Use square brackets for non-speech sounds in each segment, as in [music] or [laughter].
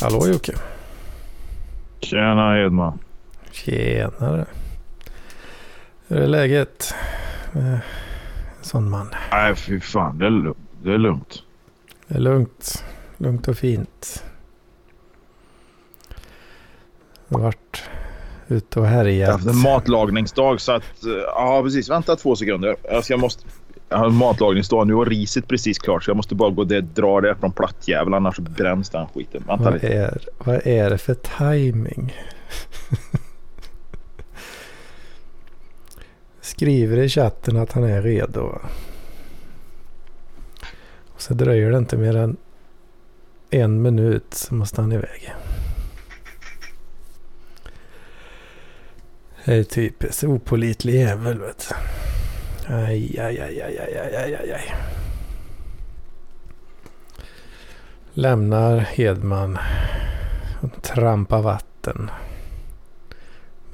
Hallå Jocke. Tjena Edman. Tjenare. Hur är läget? med En sån man. Nej fy fan, det är, lugnt. det är lugnt. Det är lugnt. Lugnt och fint. Jag har varit ute och Jag har härjat. haft en matlagningsdag så att... eh, Ja precis, vänta två sekunder. Jag måste... Jag har matlagningsdag. Nu har riset precis klart så jag måste bara gå och dra det från plattjäveln annars bränns den skiten. Vänta Vad lite. är, vad är det för timing? Skriver i chatten att han är redo. Och så dröjer det inte mer än en minut så måste han iväg. Det är typiskt opålitlig jävel vet du. Aj, aj, aj, aj, aj, aj, aj, aj. aj. Lämnar Hedman och trampar vatten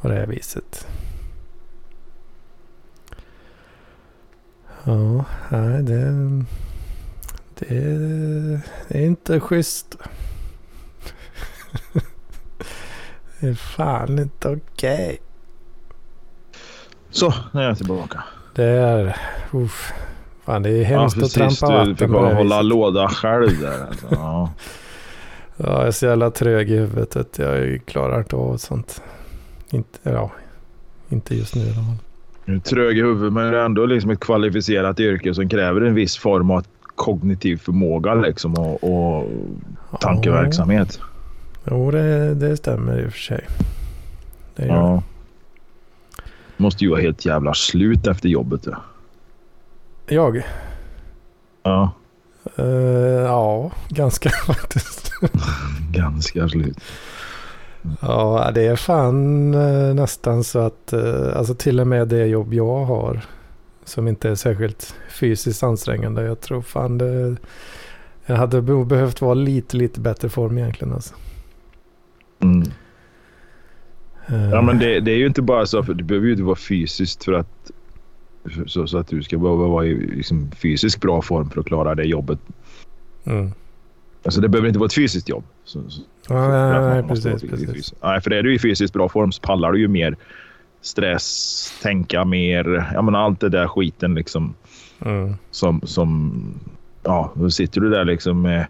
på det här viset. Ja, nej det, det, det är inte schysst. [laughs] det är fan inte okej. Okay. Så, nu är jag tillbaka. Det är... Uff, fan det är hemskt att trampa Du fick på det här hålla viset. låda själv där. Alltså. Ja. [laughs] Ja, jag är så jävla trög i huvudet att jag klarar inte av sånt. Inte, ja, inte just nu i alla fall. Trög i huvudet men det är ändå liksom ett kvalificerat yrke som kräver en viss form av kognitiv förmåga liksom och, och tankeverksamhet. Jo, det, det stämmer i och för sig. Det gör det. Måste ju vara helt jävla slut efter jobbet. Ja. Jag? ja, Eh, ja, ganska [laughs] faktiskt. [laughs] ganska slut. ja, det är fan eh, nästan så att eh, alltså till och med det jobb jag har som inte är särskilt fysiskt ansträngande. Jag tror fan det... Jag hade be- behövt vara lite, lite bättre form egentligen alltså. Mm. Eh, Ja, men det, det är ju inte bara så. För det behöver ju inte vara fysiskt för att så, så att du ska behöva vara i liksom, fysisk bra form för att klara det jobbet. mm. Alltså det behöver inte vara ett fysiskt jobb. Så, så, för nej, nej, precis, precis. Nej, för är du i fysiskt bra form så pallar du ju mer stress, tänka mer. Ja, men allt det där skiten liksom. Mm. som, som ja, då sitter du där liksom med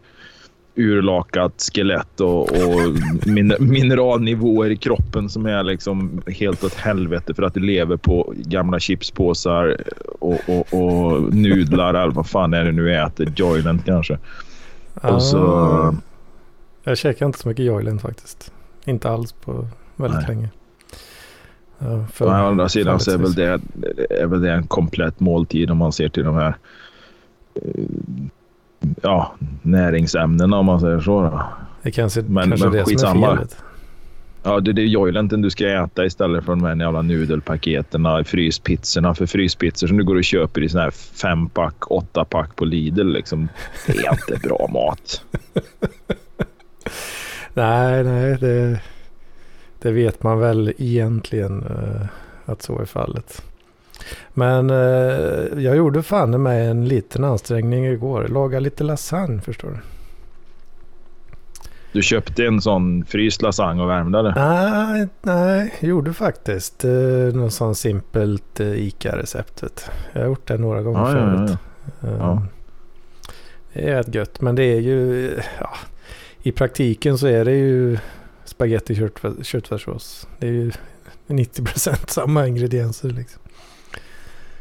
urlakat skelett och, och min, mineralnivåer i kroppen som är liksom helt åt helvete för att du lever på gamla chipspåsar och, och, och nudlar eller vad fan är det nu äter. Joyland kanske. Och så... Ah, Jag käkar inte så mycket Joyland faktiskt. Inte alls på väldigt Nej. länge. Ja, för- Å andra sidan så är väl, det, är väl det en komplett måltid om man ser till de här eh, ja, näringsämnena om man säger så. Då. Det kanske, Men- kanske men det som är skitsamma. felet. Ja, det, det är joylenten du ska äta istället för de här jävla nudelpaketerna, fryspizzorna. För fryspizzor som du går och köper i sån här fempack, åttapack på Lidl, liksom, det är inte bra [laughs] mat. [laughs] Nej, nej, det, det vet man väl egentligen eh, att så är fallet. Men eh, jag gjorde fan med en liten ansträngning igår. Laga lite lasagne förstår du. Du köpte en sån fryst lasagne och värmde det. Nej, nej, gjorde faktiskt eh, något sånt simpelt eh, ICA-receptet. Jag har gjort det några gånger Ja, förut. ja. Eh, Ja. Det är rätt gött, men det är ju... I praktiken så är det ju spagetti köttfär- köttfärssås. Det är ju 90% samma ingredienser liksom.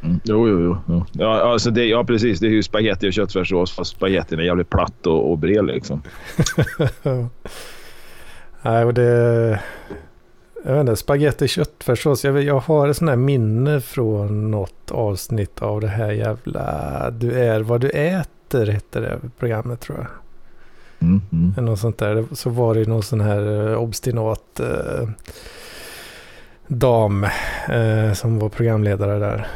Mm. Jo, jo, jo. jo. Ja, alltså det, ja, precis. Det är ju spaghetti och köttfärssås fast spagettin är jävligt platt och, och bred liksom. [laughs] Nej, och det... Jag vet inte, spagetti köttfärssås. Jag, jag har ett sånt här minne från något avsnitt av det här jävla... Du är vad du äter, hette det programmet tror jag. Mm, mm. Något sånt där. Så var det någon sån här eh, obstinat eh, dam eh, som var programledare där.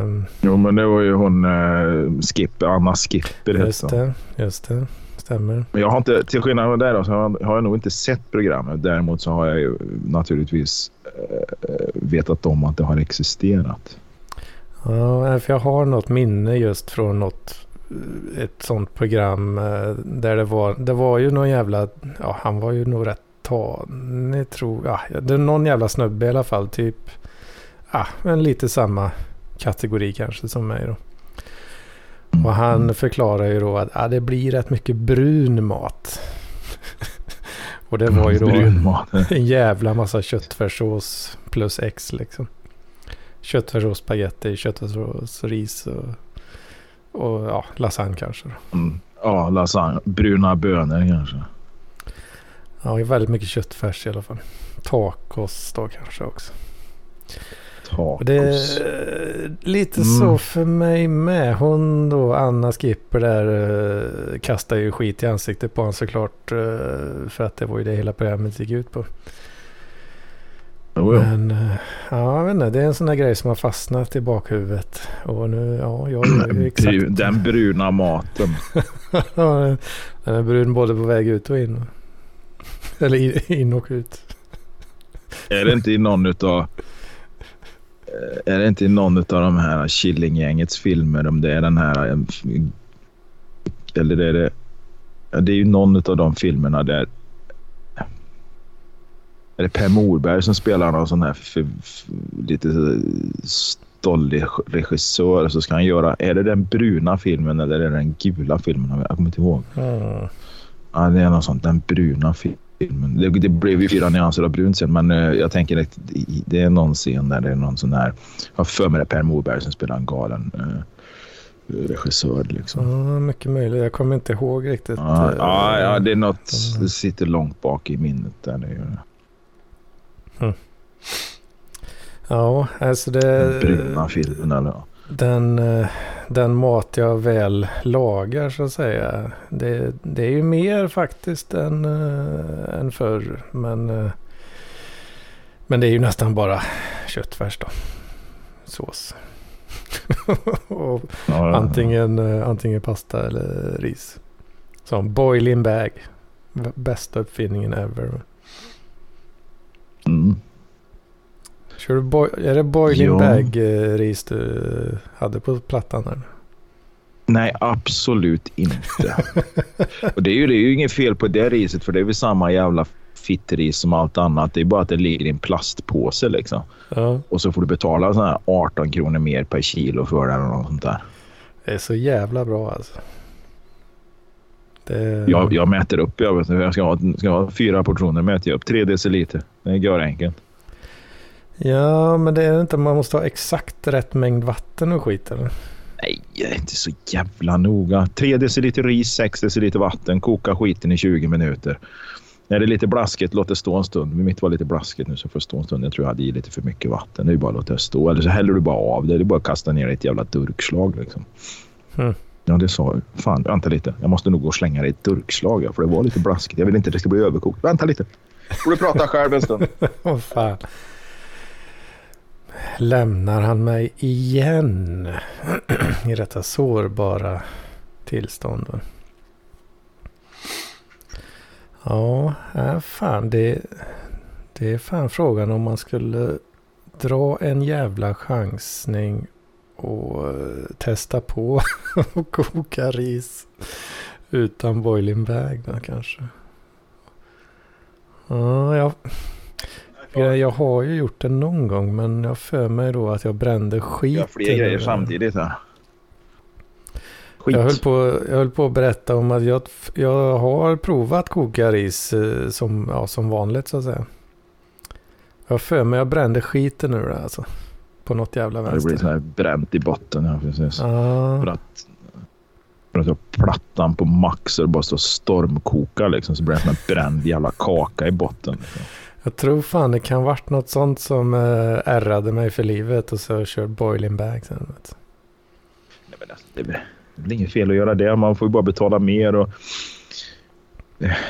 Um, Jo, men det var ju hon eh, Skipper, Anna Skipper just det, just det. Stämmer. Men jag har inte, till skillnad från då, så har, har jag nog inte sett programmet. Däremot så har jag ju naturligtvis eh, vetat om att det har existerat. Ja, för jag har något minne just från något ett sånt program eh, där det var, det var ju någon jävla, ja han var ju nog rätt tanig tror jag. Ja, det är någon jävla snubbe i alla fall, typ, ja men lite samma kategori kanske som mig då. Och han förklarar ju då att ja, det blir rätt mycket brun mat. [laughs] Och det var ju då [laughs] en jävla massa köttfärssås plus X liksom. Köttfärssås, spagetti, köttfärssås, ris och, och ja, lasagne kanske. Mm. Ja, lasagne. Bruna bönor kanske. Ja, väldigt mycket köttfärs i alla fall. Tacos då kanske också. Tacos. Det är lite mm. så för mig med. Hon då, Anna Skipper där, uh, kastar ju skit i ansiktet på honom såklart. Uh, för att det var ju det hela programmet gick ut på. Oh, ja. Men uh, ja, jag vet inte, det är en sån där grej som har fastnat i bakhuvudet. Och nu, ja, jag gör ju exakt. Den bruna maten. [laughs] ja, den är brun både på väg ut och in. Eller in och ut. Är det inte i någon utav är det inte i någon av de här Killinggängets filmer om det är den här... Eller är det... Det är ju någon av de filmerna där... Är det Per Morberg som spelar någon sån här för, för, lite stollig regissör? Så ska han göra... Är det den bruna filmen eller är det den gula filmen? Jag kommer inte ihåg. Mm. Ja, det är något sånt. Den bruna filmen filmen. Det, det blev ju fyra nyanser av brunt sen, men uh, jag tänker att det är någon scen där det är någon sån här... Jag har för mig det är Per Morberg som spelar en galen uh, regissör. Liksom. Ja, mycket möjligt. Jag kommer inte ihåg riktigt. Ja, uh, ja, ja, det är något... Det sitter långt bak i minnet där. Det gör. Mm. Ja, alltså det... Den bruna filmen eller? Den, den mat jag väl lagar så att säga. Det, det är ju mer faktiskt än, äh, än förr. Men, äh, men det är ju nästan bara köttfärs då. Sås. [laughs] och ja, antingen, äh, antingen pasta eller ris. Som boiling bag. Bästa uppfinningen ever. Mm. Kör du är det boiling ja. bag ris du hade på plattan? Här? Nej, absolut inte. [laughs] och det är, ju, det är ju inget fel på det riset för det är väl samma jävla fittris som allt annat. Det är bara att det ligger i en plastpåse liksom. Ja. Och så får du betala såna här 18 kronor mer per kilo för det eller något sånt där. Det är så jävla bra alltså. Det... Jag, jag mäter upp. Jag, vet, jag ska, ha, ska ha fyra portioner mäter jag upp. Tre deciliter. Det gör enkelt. Ja, men det är inte man måste ha exakt rätt mängd vatten och skit eller? Nej, det är inte så jävla noga. 3 deciliter ris, 6 deciliter vatten. Koka skiten i 20 minuter. När det är lite blaskigt, låt det stå en stund. Mitt var lite blaskigt nu så får det stå en stund. Jag tror jag hade i lite för mycket vatten. Det är bara att låta det stå. Eller så häller du bara av det. Det är bara att kasta ner ett jävla durkslag liksom. Mm. Ja, det sa Fan, vänta lite. Jag måste nog gå och slänga det i ett durkslag. För det var lite blaskigt. Jag vill inte att det ska bli överkokt. Vänta lite. Får du prata själv en stund. [laughs] Oh, fan lämnar han mig igen [clears throat] i detta sårbara tillstånd. Ja, äh, fan det, det är fan frågan om man skulle dra en jävla chansning och uh, testa på [laughs] och koka ris utan boiling bag då kanske. Ja, jag, jag har ju gjort det någon gång men jag för mig då att jag brände skit. Ja, fler grejer samtidigt. Ja. Skit. Jag höll, på, jag höll på att berätta om att jag, jag har provat koka ris eh, som, ja, som vanligt så att säga. Jag för mig jag brände skiten ur det alltså. På något jävla vänster. Det blir så här bränt i botten. Ja, precis. Ah. För att, för att ha plattan på max och bara stå och stormkoka liksom. Så blir det som en bränd jävla kaka i botten. Liksom. Jag tror fan det kan varit något sånt som uh, ärrade mig för livet och så kört boiling bag sen. Vet. Nej, men alltså, det, är, det är inget fel att göra det. Man får ju bara betala mer. och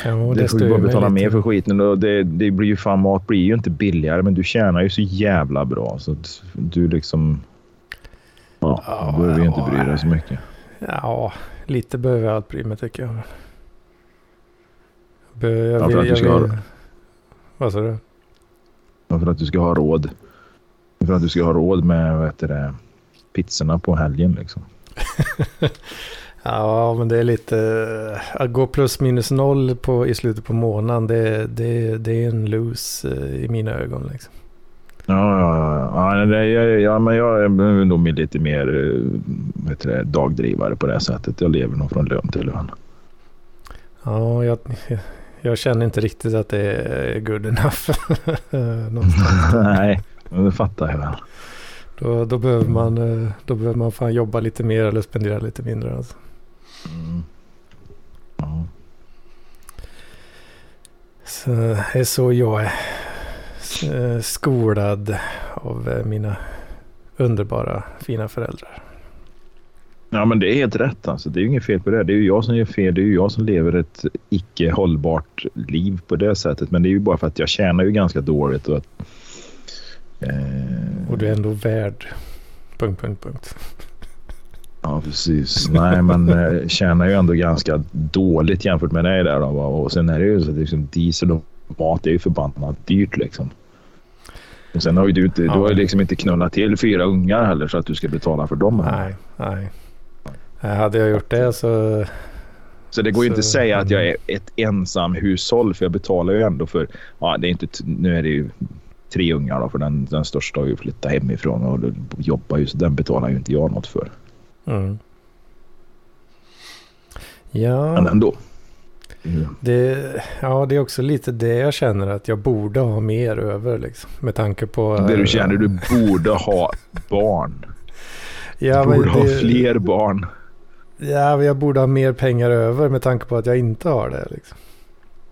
Jo, det, det får ju bara betala mer för skiten. Och det, det blir ju fan mat blir ju inte billigare men du tjänar ju så jävla bra så att du liksom... Ja, du behöver ju inte bry dig så mycket. Ja, lite behöver jag allt bry mig tycker jag. jag, jag, ja, att ska vill, vad sa du? För att du ska ha råd. För att du ska ha råd med vad heter det, pizzorna på helgen liksom. [laughs] Ja, men det är lite... Att gå plus minus noll på, i slutet på månaden, det, det, det är en lose eh, i mina ögon. Liksom. Ja, ja, ja. ja, ja, ja men jag är nog lite mer vet det, dagdrivare på det sättet. Jag lever nog från lön till lön. Ja, jag, jag känner inte riktigt att det är good enough. [laughs] [laughs] Nej, det fattar jag väl. Då, då, behöver man, eh, då behöver man fan jobba lite mer eller spendera lite mindre. Alltså. Mm. Ja. Så det är så jag är eh, skolad av eh, mina underbara fina föräldrar. Ja, men det är helt rätt. Alltså. Det är ju inget fel på det. Det är ju jag som gör fel. Det är ju jag som lever ett icke hållbart liv på det sättet. Men det är ju bara för att jag tjänar ju ganska dåligt. Och, att, eh... och du är ändå värd... Punkt, punkt, punkt. Ja, precis. Nej, men eh, tjänar ju ändå ganska dåligt jämfört med dig där. Då. Och sen är det ju så att liksom diesel och mat är ju förbannat dyrt liksom. Och sen har ju du, inte, ja. du har liksom inte knullat till fyra ungar heller så att du ska betala för dem. Nej, nej. Hade jag gjort det så... Så det går ju inte att säga att jag är ett ensam hushåll för jag betalar ju ändå för... Ja, det är inte, nu är det ju tre ungar då, för den, den största har ju flyttat hemifrån och jobbar ju så den betalar ju inte jag något för. Mm. Ja. Men ändå. Mm. Det, ja, det är också lite det jag känner att jag borde ha mer över liksom. Med tanke på... Det du känner du borde ha barn. Ja, du borde ha fler barn. Ja, jag borde ha mer pengar över med tanke på att jag inte har det. Liksom.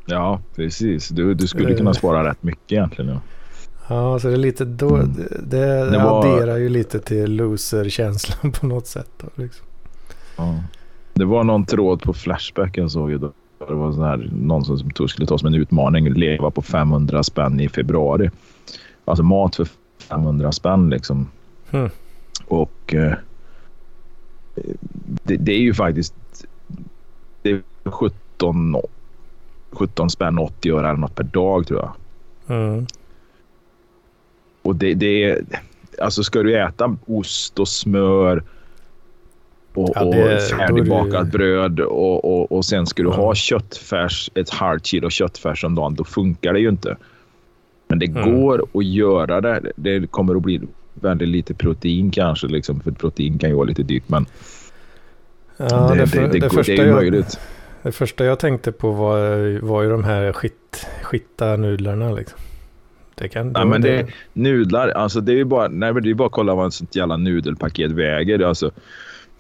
Ja, precis. Du, du skulle kunna spara rätt mycket egentligen. Ja. Ja, så det är lite då, mm. det, det, var... adderar ju lite till loser-känslan [laughs] på något sätt. Då, liksom. ja. Det var någon tråd på Flashbacken såg jag. Då. Det var sån här, någon som tog, skulle ta som en utmaning, leva på 500 spänn i februari. Alltså mat för 500 spänn liksom. Mm. Och eh, det, det, är ju faktiskt det är 17, 17 spänn 80 öre eller något per dag tror jag. Mm. Och det, det är... Alltså ska du äta ost och smör och, ja, det, och färdigbakat du... bröd och, och, och sen ska du ha köttfärs, ett halvt kilo köttfärs om dagen, då funkar det ju inte. Men det mm. går att göra det. Det kommer att bli väldigt lite protein kanske, liksom, för protein kan ju vara lite dyrt. Men ja, det, det, för, det, det, det är jag, möjligt. Det första jag tänkte på var, var ju de här skit, skitta nudlarna. Liksom. Det kan, ja, men det, nudlar, alltså det är ju bara, nej, det är bara att kolla vad ett sånt jävla nudelpaket väger. Alltså,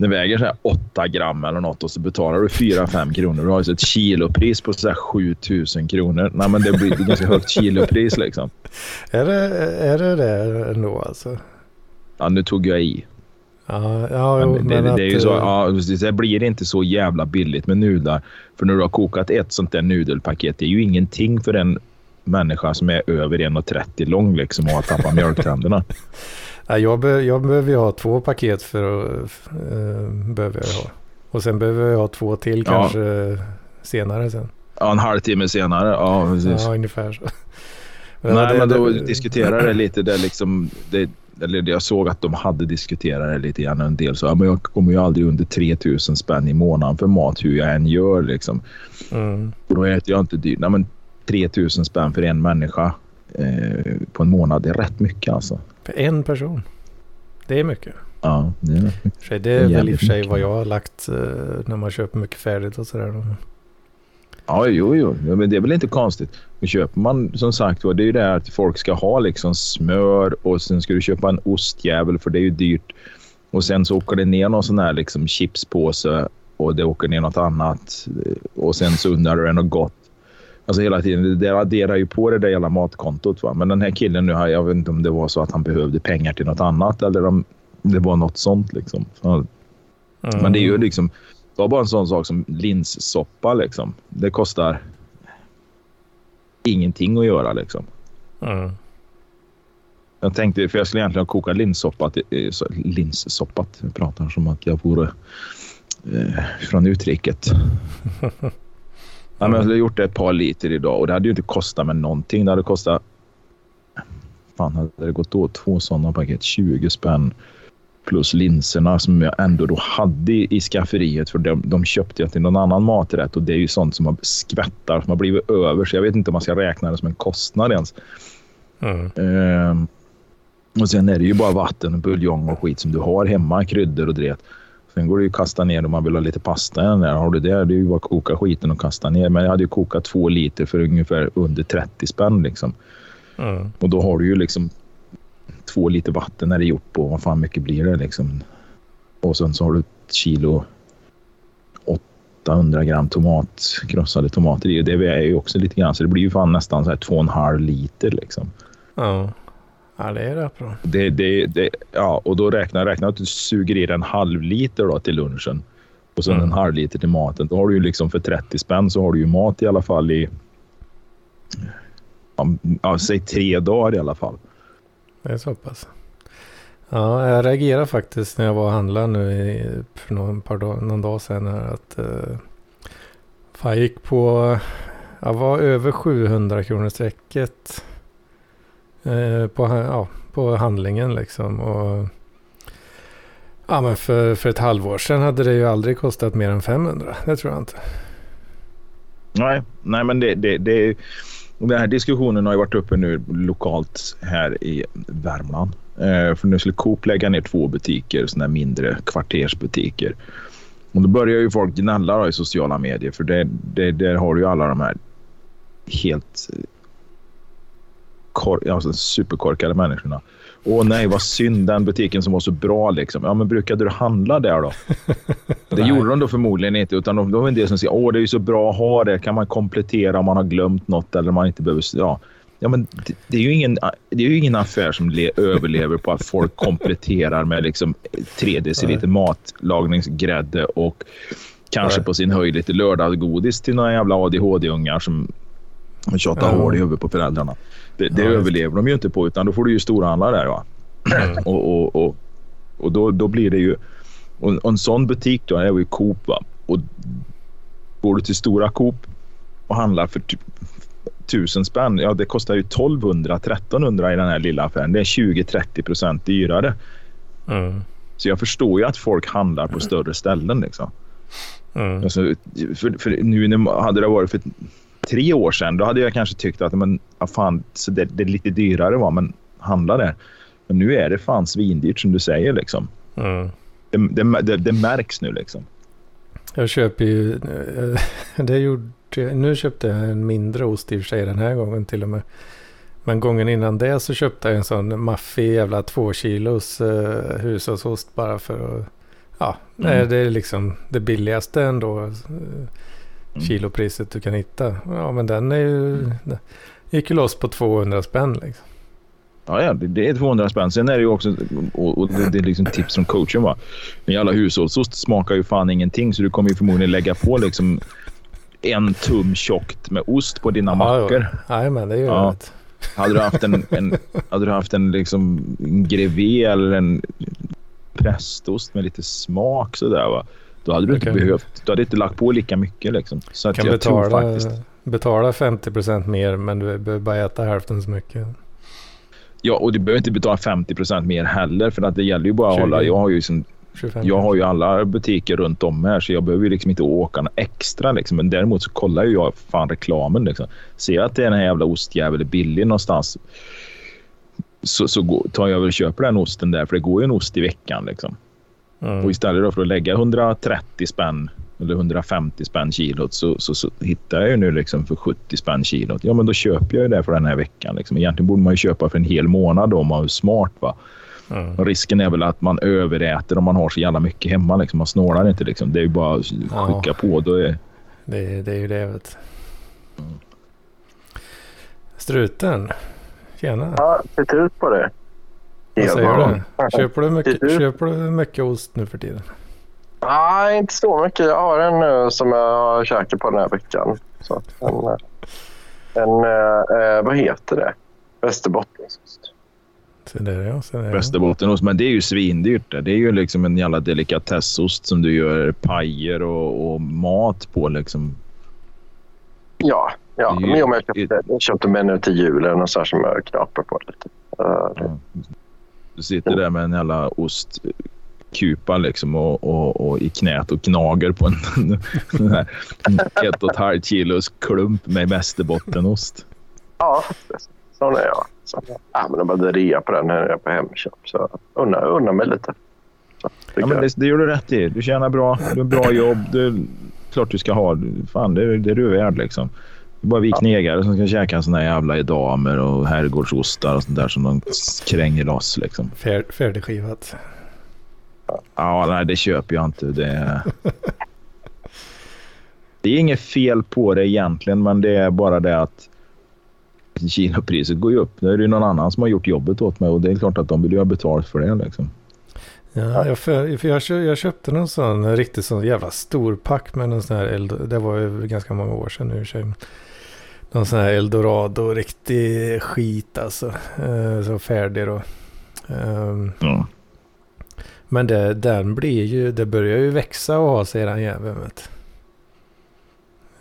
det väger så här 8 gram eller något och så betalar du 4-5 kronor. Du har alltså ett kilopris på så här 7000 kronor. Nej, men det blir ett ganska högt kilopris liksom. [laughs] Är det är det, det ändå alltså? Ja, nu tog jag i. Ja, ja jo, men det, men det, är ju så, ja, det blir inte så jävla billigt med nudlar. För när du har kokat ett sånt där nudelpaket, det är ju ingenting för en människa som är över 1,30 lång liksom och har tappat mjölktänderna. [laughs] jag, be, jag behöver ju ha två paket för att... Äh, behöver jag ha. Och sen behöver jag ha två till ja. kanske senare sen. Ja, en halvtimme senare. Ja, precis. Ja, ungefär så. Men Nej, det, men då det, diskuterar det lite där liksom... Det, eller jag såg att de hade diskuterat det lite grann. En del så ja, men jag kommer ju aldrig under 3000 spänn i månaden för mat hur jag än gör liksom. Mm. Och då äter jag inte dyrt. Nej, men 3000 spänn för en människa eh, på en månad är rätt mycket alltså. För en person? Det är mycket. Ja, det är mycket. Det är, väl i och för sig vad jag har lagt eh, när man köper mycket färdigt och sådär. Ja, jo, jo, ja, men det är väl inte konstigt. Och köper man som sagt det är ju det att folk ska ha liksom smör och sen ska du köpa en ostjävel för det är ju dyrt. Och sen så åker det ner någon sån här liksom chipspåse och det åker ner något annat och sen så undrar du något gott Alltså hela tiden. Det adderar ju på det där jävla matkontot. Va? Men den här killen nu, jag vet inte om det var så att han behövde pengar till något annat eller om det var något sånt. Liksom. Så, mm. Men det är ju liksom... Det var bara en sån sak som linssoppa. Liksom. Det kostar ingenting att göra. Liksom. Mm. Jag tänkte, för jag skulle egentligen koka linssoppa. Linssoppa. Jag pratar som att jag vore eh, från utriket. [laughs] Ja, men jag hade gjort det ett par liter idag och det hade ju inte kostat mig någonting. Det hade kostat... Fan, hade det gått åt två sådana paket? 20 spänn plus linserna som jag ändå då hade i skafferiet för de, de köpte jag till någon annan maträtt och det är ju sånt som har skvättar som har blivit över så jag vet inte om man ska räkna det som en kostnad ens. Mm. Ehm, och sen är det ju bara vatten och buljong och skit som du har hemma, kryddor och det. Sen går det ju att kasta ner om man vill ha lite pasta i den där. Har du det, det är ju bara att koka skiten och kasta ner. Men jag hade ju kokat två liter för ungefär under 30 spänn liksom. Mm. Och då har du ju liksom två liter vatten när det är gjort på. Vad fan mycket blir det liksom? Och sen så har du ett kilo 800 gram tomat, krossade tomater i. Det är ju också lite grann så det blir ju fan nästan så här två och en halv liter liksom. Ja. Ja, det är rätt bra. Det, det, det, ja, och då räknar jag att du suger i dig en halv liter då till lunchen och sen mm. en halv liter till maten. Då har du ju liksom för 30 spänn så har du ju mat i alla fall i ja, säg tre dagar i alla fall. Det är så pass. Ja, jag reagerade faktiskt när jag var och handlade nu i, för någon, par dag, någon dag sedan. Att, uh, jag gick på, jag var över 700 kronor strecket Eh, på, ja, på handlingen liksom. Och, ja, men för, för ett halvår sedan hade det ju aldrig kostat mer än 500. Det tror jag inte. Nej, nej men det, det, det den här diskussionen har ju varit uppe nu lokalt här i Värmland. Eh, för nu skulle Coop lägga ner två butiker, sådana här mindre kvartersbutiker. Och då börjar ju folk gnälla i sociala medier för det, det, där har du ju alla de här helt kor, alltså superkorkade människorna Åh nej, vad synd den butiken som var så bra. Liksom. Ja, men brukade du handla där då? [laughs] det gjorde de då förmodligen inte. Utan de, de var en del som säger åh det är ju så bra att ha det. Kan man komplettera om man har glömt något eller man inte behöver... Ja. Ja, men det, det, är ju ingen, det är ju ingen affär som le, överlever på att folk kompletterar med liksom 3 deciliter matlagningsgrädde och kanske Nej. på sin höjd lite lördagsgodis till några jävla ADHD-ungar som tjatar hål i huvudet på föräldrarna. Det, det ja, överlever de ju inte på utan då får du ju storhandla där. Va? Mm. [clears throat] och och, och, och då, då blir det ju... Och, en sån butik då är ju Coop. Va? Och går du till stora Coop och handlar för typ tusen spänn. Ja, det kostar ju 1200, 1300 i den här lilla affären. Det är 20-30 procent dyrare. Mm. Så jag förstår ju att folk handlar på större ställen. Liksom. Mm. Alltså, för, för nu hade det varit för tre år sedan, då hade jag kanske tyckt att men, ja, fan, så det, det är lite dyrare, va? men handla där. Men nu är det fan svindyrt som du säger. Liksom. Mm. Det, det, det, det, märks nu. liksom. Jag köper ju... Eh, [laughs] det gjorde, nu köpte jag en mindre ost i och för sig den här gången till och med. Men gången innan det så köpte jag en sån maffig jävla två kilos uh, hushållsost bara för att... Ja, mm. det är liksom det billigaste ändå. Mm. kilopriset du kan hitta. Ja men den är ju, mm. gick ju loss på 200 spänn liksom. Ja, ja det, är 200 spänn. Sen är det ju också, och, och det, det, är liksom tips från coachen va. En jävla hushållsost smakar ju fan ingenting så du kommer ju förmodligen lägga på liksom en tum tjockt med ost på dina ja, mackor. Men det gör ja. det. Hade du haft en, en, hade du haft en liksom en grevé eller en prästost med lite smak sådär va. Då hade du inte behövt, du hade inte lagt på lika mycket liksom. Så att kan jag betala, tror faktiskt... betala 50% mer men du behöver bara äta hälften så mycket. Ja, och du behöver inte betala 50% mer heller för att det gäller ju bara att hålla. Jag har ju, som, jag har ju alla butiker runt om här så jag behöver ju liksom inte åka något extra. Liksom. Men däremot så kollar ju jag fan reklamen. Liksom. Ser jag att det är en jävla ostjävel billig någonstans så, så tar jag väl och köper den osten där för det går ju en ost i veckan. Liksom. Mm. Och istället för att lägga 130 spänn eller 150 spänn kilot så, så, så, hittar jag ju nu liksom för 70 spänn kilot. Ja, men då köper jag ju det för den här veckan. Liksom. Egentligen borde man ju köpa för en hel månad om man är smart. Va? Mm. Och risken är väl att man överäter om man har så jävla mycket hemma. Liksom. Man snålar inte. Liksom. Det är ju bara att skicka ja. på. Då är... Det, det är ju det. Vet. Mm. Struten. Tjena. Ja, titta ut på det. Vad säger du? Köper du, mycket, köper du mycket ost nu för tiden? Nej, inte så mycket. Jag har en nu som jag har käkat på den här veckan. Så en, en eh, vad heter det? Västerbottensost. Västerbottenost, men det är ju svindyrt. Det är ju liksom en jävla delikatessost som du gör pajer och, och mat på. Liksom. Ja, ja. Ju, men jag köpte, jag köpte menu till julen och så här som jag knaprar på lite. Uh, ja. Du sitter där med en jävla ost kupa liksom och, och, och, i knät och gnager på [laughs] en, en ett och ett halvt kilos klump med västerbottenost. Ja, sån är jag. Så, ja, men de hade rea på den när jag är på Hemköp. Så unna, unna mig lite. Så, ja, men det, det gör du rätt i. Du tjänar bra. Du har bra jobb. Du, klart du ska ha. Fan, det, det är du värd liksom. Bara vi knegare som ska käka såna här jävla edamer och herrgårdsostar och sånt där som de kränger loss liksom. färdigskivat. Ja, nej, det köper jag inte. Det, [laughs] det är inget fel på det egentligen, men det är bara det att Kinapriset går ju upp. Nu är det någon annan som har gjort jobbet åt mig och det är klart att de vill ju ha betalt för det. Liksom. Ja, jag, för, för jag, jag, köpte någon sån riktigt sån jävla stor pack med någon sån här eld. Det var ju ganska många år sedan nu i sig. Någon sån här eldorado, riktig skit alltså. Eh, så färdig då. Um, ja. Men det, den blir ju, det börjar ju växa och ha sig den jäveln.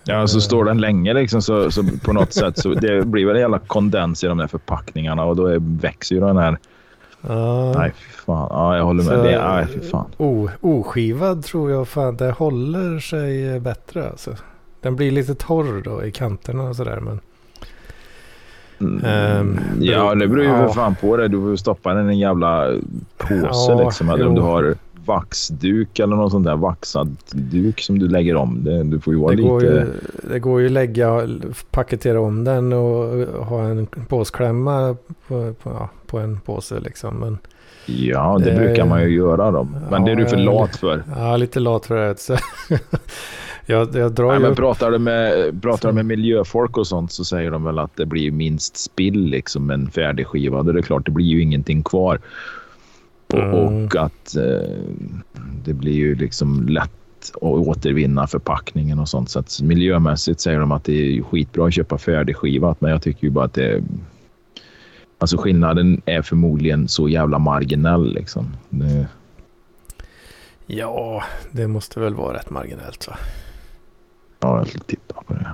Ja, så står den länge liksom så, så på något sätt så det blir väl jävla kondens i de där förpackningarna och då är, växer ju den här. Uh, nej, fy fan. Ja, jag håller med. Så, det, nej, fy fan. O, oskivad tror jag fan det håller sig bättre alltså. Den blir lite torr då i kanterna och sådär men. Um, ja, det beror ju ja. för fan på det. Du får stoppa den i en jävla påse ja, liksom. Eller om du har vaxduk eller någon sån där vaxad duk som du lägger om. Det, du får ju vara det lite... Går ju, det går ju lägga, paketera om den och ha en påsklämma på, på, ja, på en påse liksom. Men, ja, det, det brukar man ju göra då. Men det är du för lat för. Ja, lite lat för det. [laughs] Jag, jag drar Nej, men upp... pratar, du med, pratar med miljöfolk och sånt så säger de väl att det blir minst spill liksom en färdig skiva. Det är klart, det blir ju ingenting kvar. Mm. Och att eh, det blir ju liksom lätt att återvinna förpackningen och sånt. Så att miljömässigt säger de att det är skitbra att köpa färdigskivat, men jag tycker ju bara att det Alltså skillnaden är förmodligen så jävla marginell liksom. Det... Ja, det måste väl vara rätt marginellt va? Ja, jag titta på det.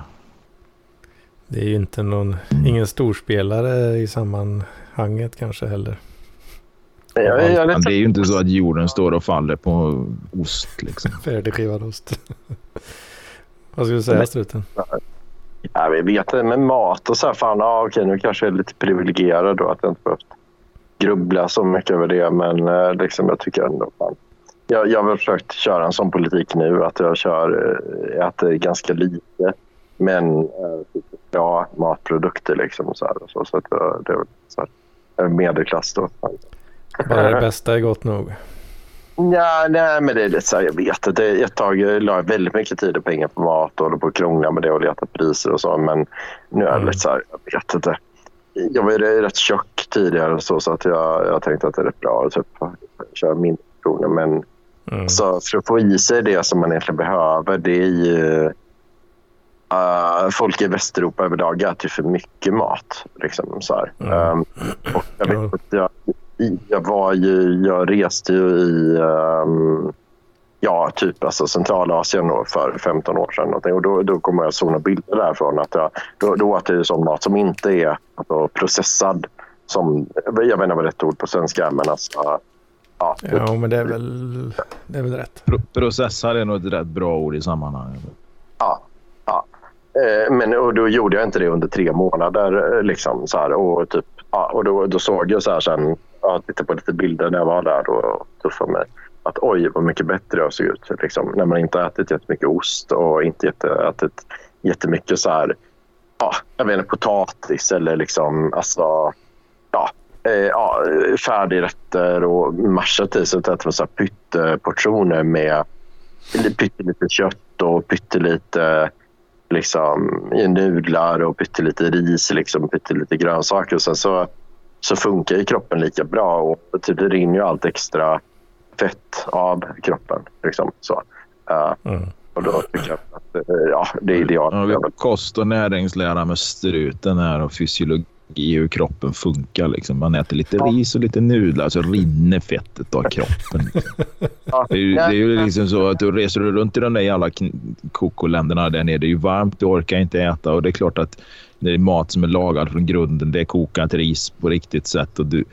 Det är ju inte någon, ingen storspelare i sammanhanget kanske heller. Jag, jag, jag, det är ju inte så att jorden står och faller på ost. Liksom. [laughs] Färdigskivad ost. Vad ska du säga, struten? Ja, vi vet det med mat och så här. Fan, ja, okej, nu kanske jag är lite privilegierad då att jag inte behövt grubbla så mycket över det. Men eh, liksom, jag tycker ändå... Fan. Jag, jag har försökt köra en sån politik nu att jag kör, eh, äter ganska lite men bra matprodukter. Liksom, så, här, så, så att det är så här, medelklass. Då. Bara det bästa är gott nog. Ja, nej, men det är lite så här, jag vet att ett tag la jag väldigt mycket tid och pengar på mat och på att krångla med det och leta priser och så. Men nu är det mm. lite så här, jag vet inte. Jag var ju rätt tjock tidigare så, så att jag, jag tänkte att det är rätt bra att typ, köra mindre portioner. Men mm. så för att få i sig det som man egentligen behöver, det är ju... Uh, folk i Västeuropa överlag äter för mycket mat. Liksom, så mm. um, och jag vet jag jag var ju, jag reste ju i um, ja, typ alltså Centralasien då för 15 år sedan. Och då, då kommer jag såna bilder därifrån. Att jag, då, då åt jag sån mat som inte är alltså, processad. Som, jag vet inte vad rätt ord på svenska men alltså, ja. Ja, men det är väl, det är väl rätt. Pro processad är nog ett rätt bra ord i sammanhanget. Ja, ja. Eh, men och då gjorde jag inte det under tre månader. Liksom, så här, och typ, ja, och då, då såg jag så här sen jag tittade på lite bilder när jag var där och tuffade mig. Att oj, vad mycket bättre jag såg ut. Liksom, när man inte ätit jättemycket ost och inte ätit jättemycket så här, ja, jag vet inte, potatis eller liksom, alltså, ja, eh, ja, färdigrätter och mashat i. Så att äta så här pytteportioner med pyttelite kött och pyttelite liksom, nudlar och pyttelite ris, liksom, pyttelite grönsaker. Och sen så så funkar ju kroppen lika bra och typ det rinner ju allt extra fett av kroppen. Liksom, så. Uh, mm. Och då tycker jag att uh, ja, det är idealt. Ja, vi har kost och näringslära med struten här och fysiologi hur kroppen funkar. Liksom. Man äter lite ja. ris och lite nudlar så rinner fettet av kroppen. Liksom. Ja. Det, är ju, det är ju liksom så att du reser runt i de där jävla kokoländerna där nere. Det är ju varmt, du orkar inte äta och det är klart att det är mat som är lagad från grunden. Det är kokat ris på riktigt sätt och du,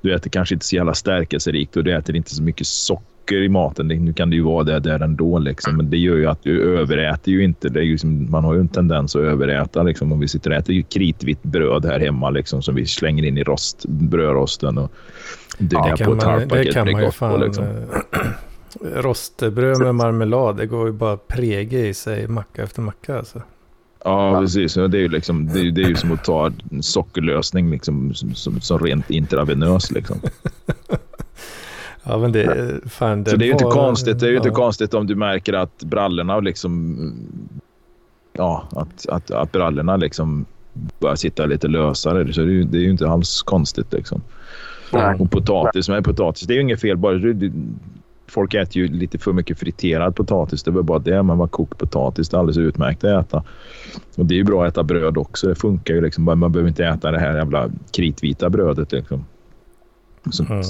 du äter kanske inte så jävla stärkelserikt och du äter inte så mycket socker socker i maten. Nu kan det ju vara det där ändå. Liksom. Men det gör ju att du överäter ju inte. Det är ju som, man har ju en tendens att överäta. Liksom. Om vi sitter och äter ju kritvitt bröd här hemma liksom, som vi slänger in i rost, brödrosten och dyggar Ja, på ett halvpaket det kan man ju fan. på. Liksom. eh, [clears throat] Rostbröd med marmelad, det går ju bara prege i sig macka efter macka alltså. Ja, precis. Det är ju, liksom, det är, det är ju som att ta sockerlösning liksom, som, som, som rent intravenös. Liksom. [laughs] Ja men det är fan det Så det är ju inte var- konstigt. Det är ju inte ja. konstigt om du märker att brallorna liksom... Ja, att, att, att brallorna liksom börjar sitta lite lösare. Så det är ju, det är ju inte alls konstigt liksom. Nej. Och potatis med potatis, det är ju inget fel. Bara, folk äter ju lite för mycket friterad potatis. Det är väl bara det. Men man kokt potatis, det är alldeles utmärkt att äta. Och det är ju bra att äta bröd också. Det funkar ju liksom. Man behöver inte äta det här jävla kritvita brödet liksom. Så, Mm.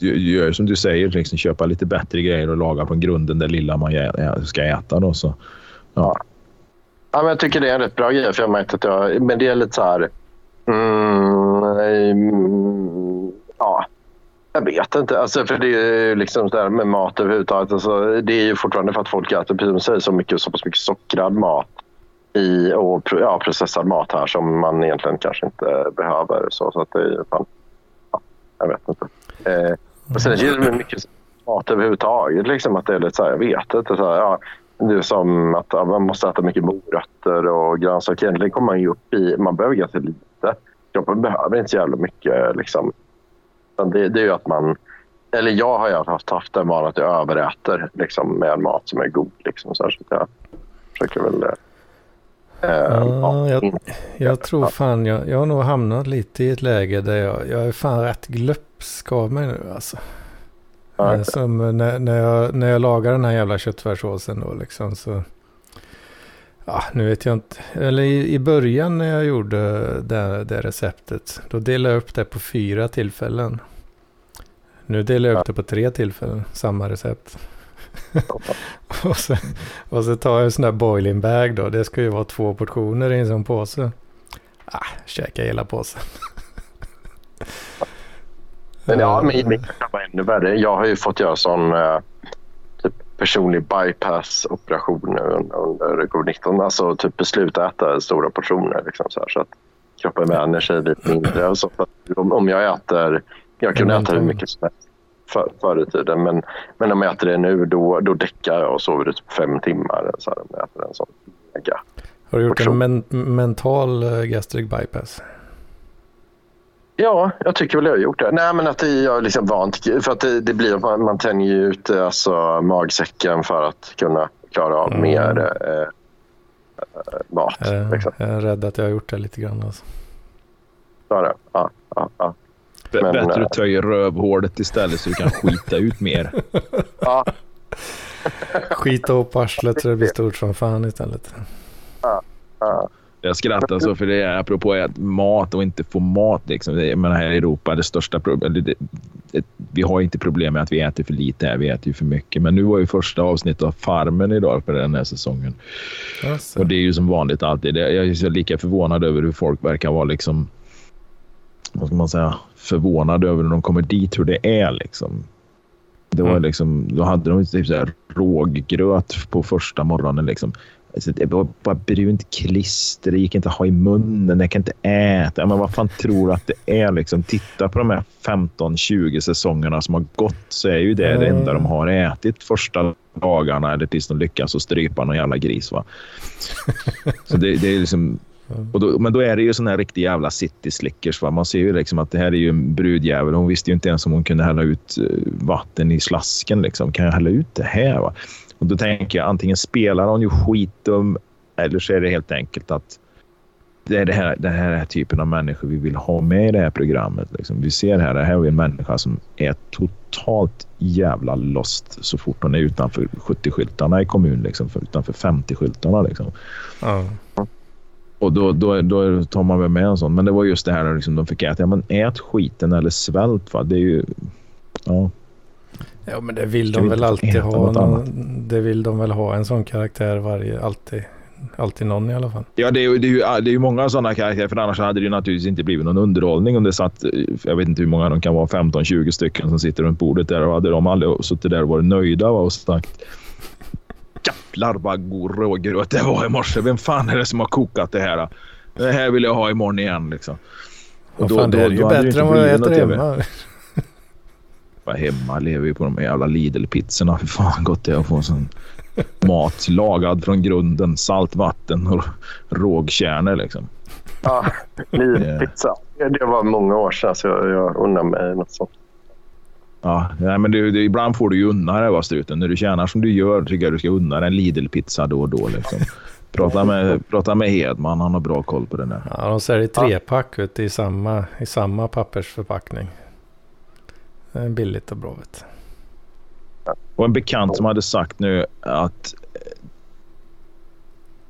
Gör- Gör som du säger, liksom, köpa lite bättre grejer och laga från grunden det lilla man ska äta. Då, så. Ja. Ja, men jag tycker det är en rätt bra grej. För jag märkt att jag, men det är lite så här... Mm, mm, ja, jag vet inte. Alltså, för det är ju liksom så där med mat överhuvudtaget. Alltså, det är ju fortfarande för att folk äter precis som säger, så, mycket, så pass mycket sockrad mat i, och ja, processad mat här som man egentligen kanske inte behöver. Så, så att det är ju fan... Ja, jag vet inte. Eh, och sen är det ju med mycket mat överhuvudtaget. Liksom, att det är lite så här, jag vet inte. Så här, ja, det är som att ja, man måste äta mycket morötter och grönsaker. Egentligen kommer man ju upp i... Man behöver ganska lite. Kroppen behöver inte så jävla mycket. Liksom. Det, det är ju att man... Eller jag har ju haft, haft den vanan att jag överäter liksom, med mat som är god. Liksom, så, här, så jag försöker väl... Eh, Ja, jag, jag tror fan jag, jag har nog hamnat lite i ett läge där jag, jag är fan rätt glupsk av mig nu alltså. Ja, Eh, Som när, när, jag, när jag lagar den här jävla köttfärssåsen då liksom så. Ja, nu vet jag inte. Eller i, i början när jag gjorde det, det receptet. Då delade jag upp det på fyra tillfällen. Nu delar jag upp det på tre tillfällen. Samma recept. [laughs] och, så, och så tar jag en sån där boiling bag då. Det ska ju vara två portioner i en sån påse. Ah, käka hela påsen. [laughs] Men ja, men min kan vara ännu värre. Jag har ju fått göra sån eh, typ personlig bypass-operation under, under covid-19. Alltså typ besluta äta stora portioner. Liksom, så, här, så att kroppen vänjer sig lite mindre. Och så, om, om jag äter... Jag kunde äta hur mycket som helst för, förr i tiden. Men, men om jag äter det nu då, då däckar jag och sover i typ fem timmar. Så här, om jag äter en sån mega. Har du gjort en men, mental eh, gastric bypass? Ja, jag tycker väl jag har gjort det. Nej, men att det, jag är liksom vant. För att det, det blir man, man tänjer ju ut eh, alltså, magsäcken för att kunna klara av Mm. mer eh, eh, mat. Jag, Liksom. jag är rädd att jag har gjort det lite grann. Alltså. Så är det. Ja, ja, ja. Men, Bättre eh, att töja rövhålet istället så du kan skita ut mer. [laughs] ja, [laughs] Skita upp arslet så det blir stort som fan istället. ja. Jag skrattar så för det är apropå att mat och inte få mat. Liksom. Menar, här i Europa, det största problemet... Vi har inte problem med att vi äter för lite här, vi äter ju för mycket. Men nu var ju första avsnittet av Farmen idag för den här säsongen. Alltså. Och det är ju som vanligt alltid. Det- Jag är lika förvånad över hur folk verkar vara liksom... Vad ska man säga? Förvånade över när de kommer dit hur det är liksom. Det var Mm. liksom, då hade de typ så här råggröt på första morgonen. Liksom. Alltså, det var bara brunt klister. Det gick inte att ha i munnen. Jag kan inte äta. Men vad fan tror du att det är? Liksom, titta på de här 15-20 säsongerna som har gått så är ju det det Mm. enda de har ätit första dagarna eller tills de lyckas att strypa någon jävla gris. Va? Så det, det är liksom... Och då, men då är det ju sån här riktig jävla city slickers. Va? Man ser ju liksom att det här är ju en brudjävel. Hon visste ju inte ens om hon kunde hälla ut eh, vatten i slasken. Liksom. Kan jag hälla ut det här? Va? Och då tänker jag antingen spelar hon ju skitdum eller så är det helt enkelt att det är det här, det här typen av människor vi vill ha med i det här programmet. Liksom. Vi ser här, det här är en människa som är totalt jävla lost så fort hon är utanför 70-skyltarna i kommunen. Liksom, utanför 50-skyltarna. Liksom. Ja. Och då, då, då tar man väl med en sån. Men det var just det här liksom, de fick äta. Ja, men ät skiten eller svält. Va? Det är ju... Ja. ja men det vill de väl alltid ha. annat? det vill de väl ha en sån karaktär varje, alltid. alltid någon i alla fall. Ja, det är, det är ju det är ju många sådana karaktärer. För annars hade det ju naturligtvis inte blivit någon underhållning om det satt, jag vet inte hur många de kan vara, 15-20 stycken som sitter runt bordet där. Och hade de aldrig suttit där och varit nöjda och sagt Jävlar vad god rågröt det var i morse. Vem fan är det som har kokat det här? Det här vill jag ha imorgon igen liksom. Och Vad fan, det är ju bättre än vad jag äter hemma. Bara hemma lever vi på de jävla Lidl-pizzorna. Fy fan gott det är att få sån mat lagad från grunden. Saltvatten och rågkärnor liksom. Ja, pizza. Det var många år sedan så jag, jag unnar mig något sånt. Ja, nej, men det, det, ibland får du ju unna dig va struten. När du tjänar som du gör tycker jag du ska unna dig en Lidl-pizza då och då. Liksom. Prata, med, prata med Hedman, han har bra koll på det där. Ja, de säljer trepack vet du, i, samma, i samma pappersförpackning. Det är billigt och bra vet du. Och en bekant som hade sagt nu att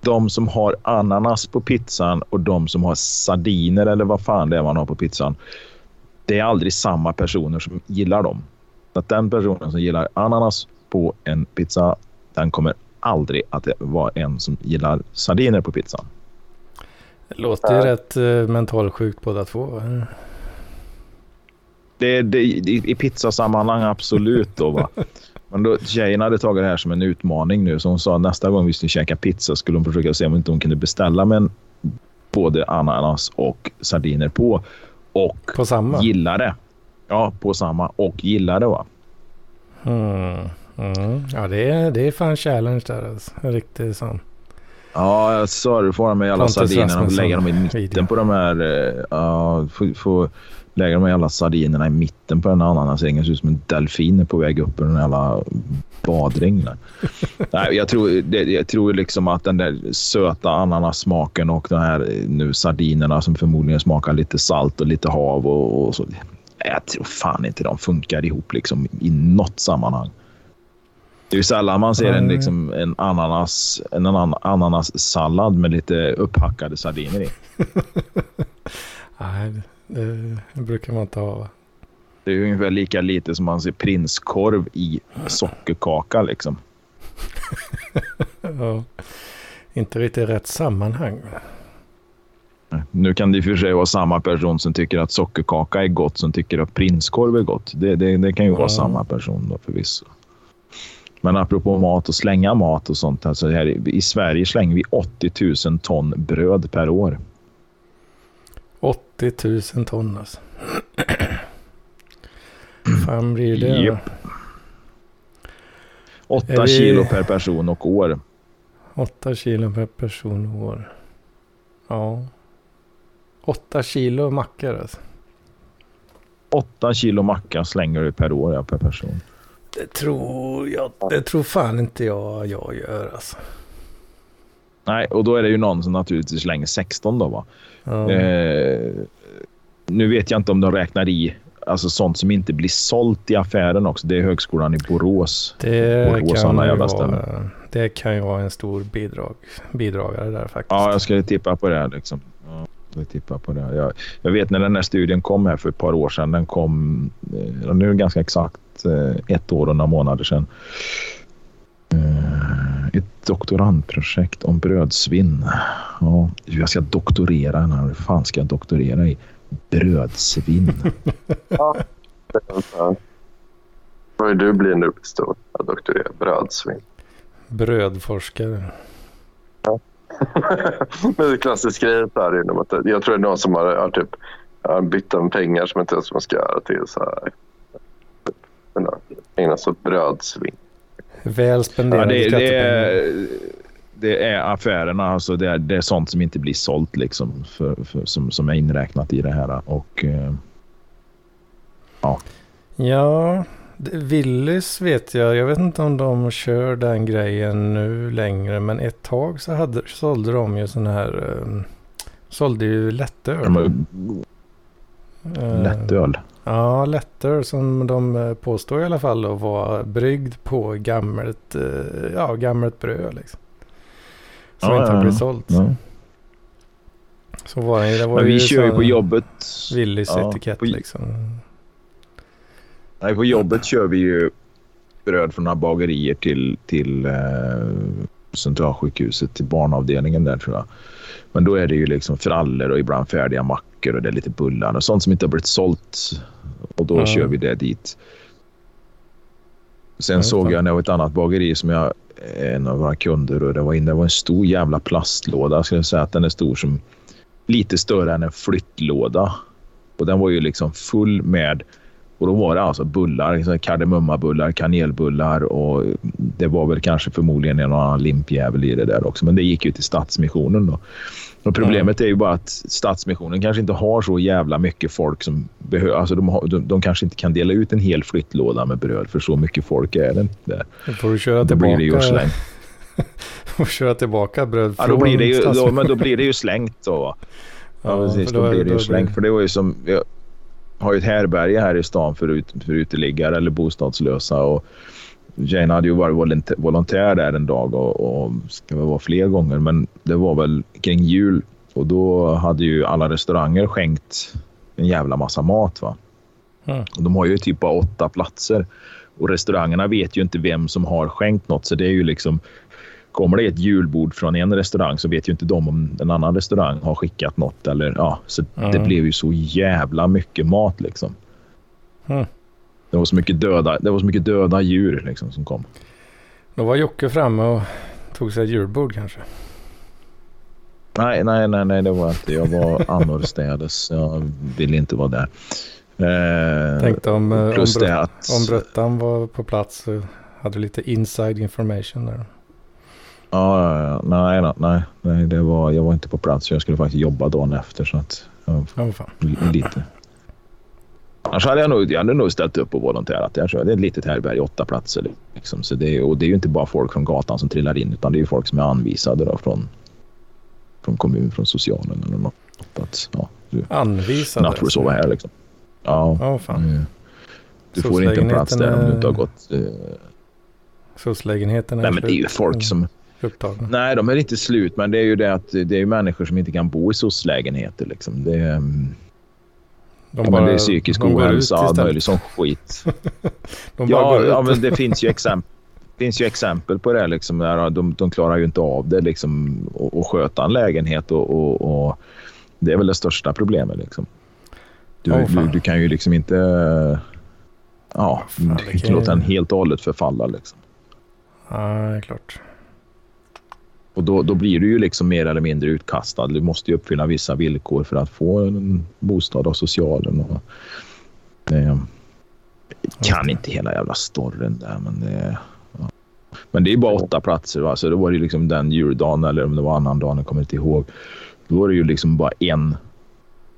de som har ananas på pizzan och de som har sardiner eller vad fan det är man har på pizzan. Det är aldrig samma personer som gillar dem. Att den personen som gillar ananas på en pizza, den kommer aldrig att vara en som gillar sardiner på pizzan. Det låter ju rätt uh, mentalsjukt båda två. Det, det, i, I pizzasammanhang absolut då va. [laughs] Men då, tjejen hade tagit det här som en utmaning nu. Så hon sa nästa gång vi skulle käka pizza skulle hon försöka se om inte hon kunde beställa med en, både ananas och sardiner på. Och På samma? gilla det. Ja, på samma. Och gilla det va. Mm. Mm. Ja, det är, det är fan challenge där alltså. En riktig sån. Ja, jag. Får med alla Pontus sardinerna och lägga dem i mitten video. på de här... Ja, få, få lägga de alla sardinerna i mitten på den här ananasringen. Ser ut som en delfin på väg upp ur den jävla badring. [laughs] Nej, jag tror, det, jag tror liksom att den där söta ananassmaken och de här eh, nu sardinerna som förmodligen smakar lite salt och lite hav och, och så. Jag tror fan inte de funkar ihop liksom i något sammanhang. Det är ju sällan man ser en, liksom, en, ananas, en anan- ananassallad med lite upphackade sardiner i. [laughs] Nej, det, brukar man inte ha. va? Det är ju ungefär lika lite som man ser prinskorv i sockerkaka. Liksom. [laughs] Ja. Inte riktigt rätt sammanhang. Nu kan det i och för sig vara samma person som tycker att sockerkaka är gott som tycker att prinskorv är gott. Det, det, det kan ju vara Ja. samma person då förvisso. Men apropå mat och slänga mat och sånt. Alltså här, I Sverige slänger vi 80 000 ton bröd per år. 80 000 ton alltså. fan blir det? Japp. 8 Är vi- kilo per person och år. 8 kilo per person och år. Ja. 8 kilo mackor alltså. 8 kilo macka slänger du per år ja, per person. Det tror jag. Det tror fan inte jag jag gör alltså. Nej, och då är det ju någon som naturligtvis slänger 16 då va. Ja. Eh, nu vet jag inte om de räknar i alltså sånt som inte blir sålt i affären också. Det är högskolan i Borås. det, Borås kan ju vara, det kan ju vara en stor bidrag, bidragare där faktiskt. Ja, jag skulle tippa på det. här, Liksom. Ja, jag tippa på det. Jag, jag vet när den här studien kom här för ett par år sedan. Den kom eh, nu ganska exakt eh, ett år och några månader sedan. Ett doktorandprojekt om brödsvinn. Ja, jag ska doktorera. Vad fan ska jag doktorera i? Brödsvinn. [laughs] Ja. Vad vill du bli när blir stor? Jag doktorerar brödsvin. Brödforskare. Men [laughs] det är klassisk grej här inom att jag tror det är någon som har, har typ har bytt om pengar som inte ens man ska göra till så här. Men, ja, Ägna sig åt brödsvin. Väl Ja, spenderade det, det, skattepengar. är, det är affärerna. Alltså det, är, det är sånt som inte blir sålt liksom, för, för, som, som är inräknat i det här. Och, eh, Ja, det- Willys vet jag. Jag vet inte om de kör den grejen nu längre. Men ett tag så hade, sålde de ju sån här... Um, sålde ju lättöl. Eh, lättöl. Ja, lättöl som de eh, påstår i alla fall att vara bryggd på gammalt, eh, ja, gammalt bröd liksom. Som Ja, inte har blivit sålt. Ja. Så var det, det var Men vi kör ju på jobbet. Willys Ja, etikett på- liksom. Nej, på jobbet kör vi ju bröd från några bagerier till, till eh, centralsjukhuset till barnavdelningen där tror jag. Men då är det ju liksom frallor och ibland färdiga mackor och det är lite bullar och sånt som inte har blivit sålt. Och då Ja. kör vi det dit. Sen Ja, såg jag när var ett annat bageri som jag en av våra kunder och det var, in, det var en stor jävla plastlåda. Jag skulle säga att den är stor som lite större än en flyttlåda. Och den var ju liksom full med och då var det alltså bullar, liksom kardemummabullar, kanelbullar och det var väl kanske förmodligen en och annan limpjävel i det där också. Men det gick ju till Stadsmissionen då. Och problemet är ju bara att Stadsmissionen kanske inte har så jävla mycket folk som behöver. Alltså de, har, de, de kanske inte kan dela ut en hel flyttlåda med bröd för så mycket folk är det inte där. Då får du köra Då blir det ju tillbaka, slängt. [laughs] får köra tillbaka bröd Ja, då blir det ju, då, men då blir det ju slängt då. Ja, precis. för Då, är- blir det ju då slängt. För det var ju som... Jag har ju ett härberge här i stan för, ut, för uteliggare eller bostadslösa. Och Jane hade ju varit volontä- volontär där en dag och, och ska väl vara fler gånger. Men det var väl kring jul och då hade ju alla restauranger skänkt en jävla massa mat. va. Mm. Och de har ju typ bara åtta platser och restaurangerna vet ju inte vem som har skänkt något. Så det är ju liksom Kommer det ett julbord från en restaurang så vet ju inte de om en annan restaurang har skickat något. Eller, ja, så det Mm. blev ju så jävla mycket mat. Liksom. Mm. Det, var så mycket döda, det var så mycket döda djur liksom, som kom. Då var Jocke framme och tog sig ett julbord kanske. Nej, nej, nej, nej, det var inte. Jag var annorstädes. Jag ville inte vara där. Eh, Tänkte om, eh, om, plus det att... om Bröttan var på plats så hade du lite inside information där. Ja. Nej, nej, nej, nej, det var, jag var inte på plats. Jag skulle faktiskt jobba dagen efter. Så att, ja, Ja, vad fan. li- lite. Annars hade jag nog, jag hade nog ställt upp och volontärat. Jag tror det är ett litet härberge, åtta platser. Liksom. Så det, är- och det är ju inte bara folk från gatan som trillar in utan det är ju folk som är anvisade då från, från kommun, från socialen eller något. Att, ja, du Anvisade. natt får du sova här liksom. Ja, vad fan. mm. du får inte en plats där om du inte har gått... Eh, SOS-lägenheten är nej, men det är ju folk som... upptagna. Nej, de är inte slut, men det är ju det att det är människor som inte kan bo i SOS-lägenheter. Liksom. Det, är, mm, De ja, men det är psykisk ohälsa och möjligt sån skit. [laughs] Bara Ja, ja men det [laughs] finns ju, exempel, finns ju exempel på det. Liksom, där de, de klarar ju inte av det liksom, och, och sköta en lägenhet. Och, och, och Det är väl det största problemet. Liksom. Du, fan. du, du kan ju liksom inte... Ja, Fan, det du kan inte låta den helt och hållet förfalla. Liksom. Ja, det är klart. Och då, då blir du ju liksom mer eller mindre utkastad. Du måste ju uppfylla vissa villkor för att få en bostad av socialen. Och jag kan inte hela jävla storyn där, men det... Ja. Men det är bara åtta platser. Va? Så då var det ju liksom den juldagen eller om det var annan dag, jag kommer inte ihåg. Då var det ju liksom bara en,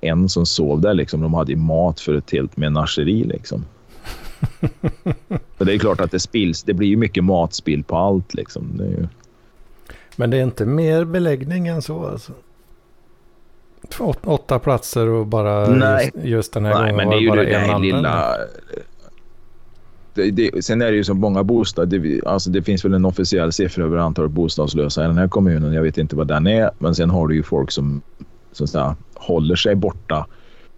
en som sov där. Liksom. De hade ju mat för ett helt menageri. Liksom. [laughs] Det är klart att det spills. Det blir ju mycket matspill på allt. Liksom. Det är ju... Men det är inte mer beläggning än så alltså? Två, åtta platser och bara Nej. Just, just den här Nej, gången men var det bara det en användare. lilla... Det, det, sen är det ju så många bostäder. Det, alltså det finns väl en officiell siffra över antalet bostadslösa i den här kommunen. Jag vet inte vad den är. Men sen har du ju folk som så att säga, håller sig borta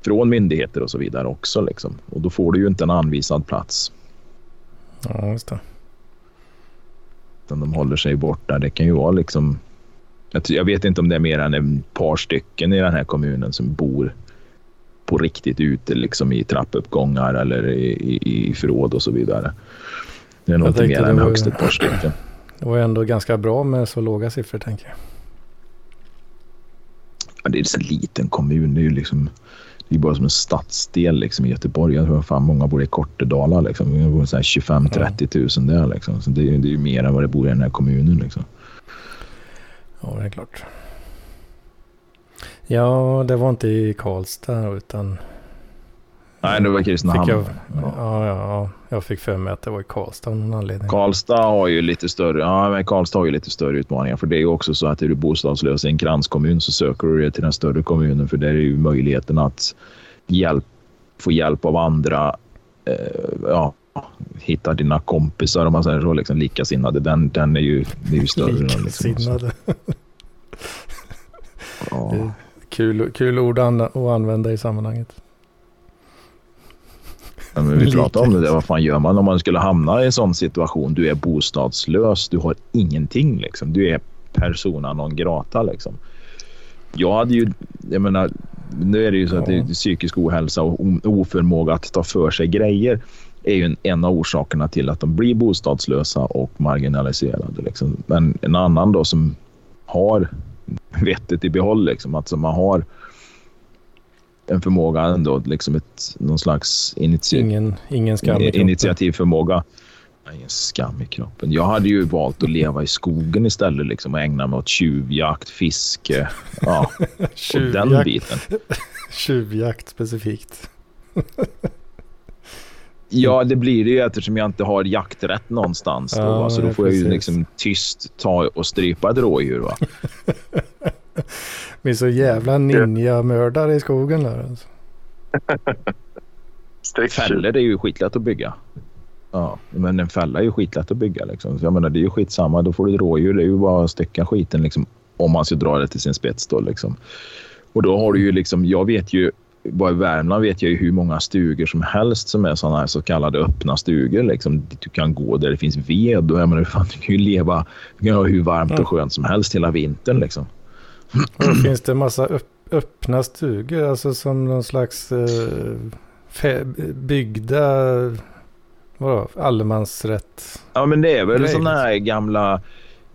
från myndigheter och så vidare också. Liksom. Och då får du ju inte en anvisad plats. Ja, just det. Utan de håller sig borta. Det kan ju vara liksom... Jag, vet inte om det är mer än ett par stycken i den här kommunen som bor på riktigt ute liksom i trappuppgångar eller i, i, i förråd och så vidare. Det är tänkte mer än högst ett par stycken. [clears throat] Det var ändå ganska bra med så låga siffror tänker jag. Ja, det är en så liten kommun. Det är ju liksom... Det är bara som en stadsdel liksom, i Göteborg. Jag tror fan många bor i Kortedala. Liksom. Det bor så här 25-30 000 där. Liksom. Så det, är, det är ju mer än vad det bor i den här kommunen. Liksom. Ja, det är klart. Ja, det var inte i Karlstad utan... Nej, det var Kristinehamn. Jag, Ja. ja, ja, ja, jag fick för mig att det var i Karlstad av någon anledning. Karlstad har ju lite större, ja, men Karlstad har ju lite större utmaningar. För det är ju också så att är du bostadslös i en kranskommun så söker du dig till den större kommunen. För där är ju möjligheten att hjälp, få hjälp av andra. Eh, ja, hitta dina kompisar om man säger så, liksom likasinnade. Den, den är ju, är ju större. Liksom. Likasinnade. Ja. Kul, kul ord att använda i sammanhanget. Ja, men vi pratade om det där. Vad fan gör man om man skulle hamna i en sån situation? Du är bostadslös. Du har ingenting. Liksom. Du är persona non grata. Liksom. Jag hade ju... Jag menar, nu är det ju så att det psykisk ohälsa och oförmåga att ta för sig grejer är ju en, en av orsakerna till att de blir bostadslösa och marginaliserade. Liksom. Men en annan då som har vettet i behåll, liksom, att man har en förmåga ändå, liksom ett, någon slags initia ingen, ingen skam i initiativförmåga. Ingen skam i kroppen. Jag hade ju valt att leva i skogen istället liksom, och ägna mig åt tjuvjakt, fiske. Ja, [laughs] och den biten. [laughs] tjuvjakt specifikt. [laughs] Ja, det blir det ju eftersom jag inte har jakträtt någonstans. Då, ja, så då får jag ju liksom tyst ta och strypa ett rådjur. Va? Vi är så jävla ninja-mördare i skogen där. Alltså. [laughs] Fällor är ju skitlätt att bygga. Ja, men en fälla är ju skitlätt att bygga. Liksom. Så jag menar, det är ju skitsamma. Då får du ett rådjur. Det är ju bara att stycka skiten liksom, om man ska dra det till sin spets. Då, liksom. Och då har du ju liksom, jag vet ju bara i Värmland vet jag ju hur många stugor som helst som är sådana här så kallade öppna stugor. Liksom, du kan gå där det finns ved och jag menar, fan, du kan ju leva du kan ha hur varmt och skönt som helst hela vintern. Liksom. Och finns det massa upp, öppna stugor, alltså som någon slags eh, byggda vadå, allemansrätt? Ja, men det är väl sådana här liksom. gamla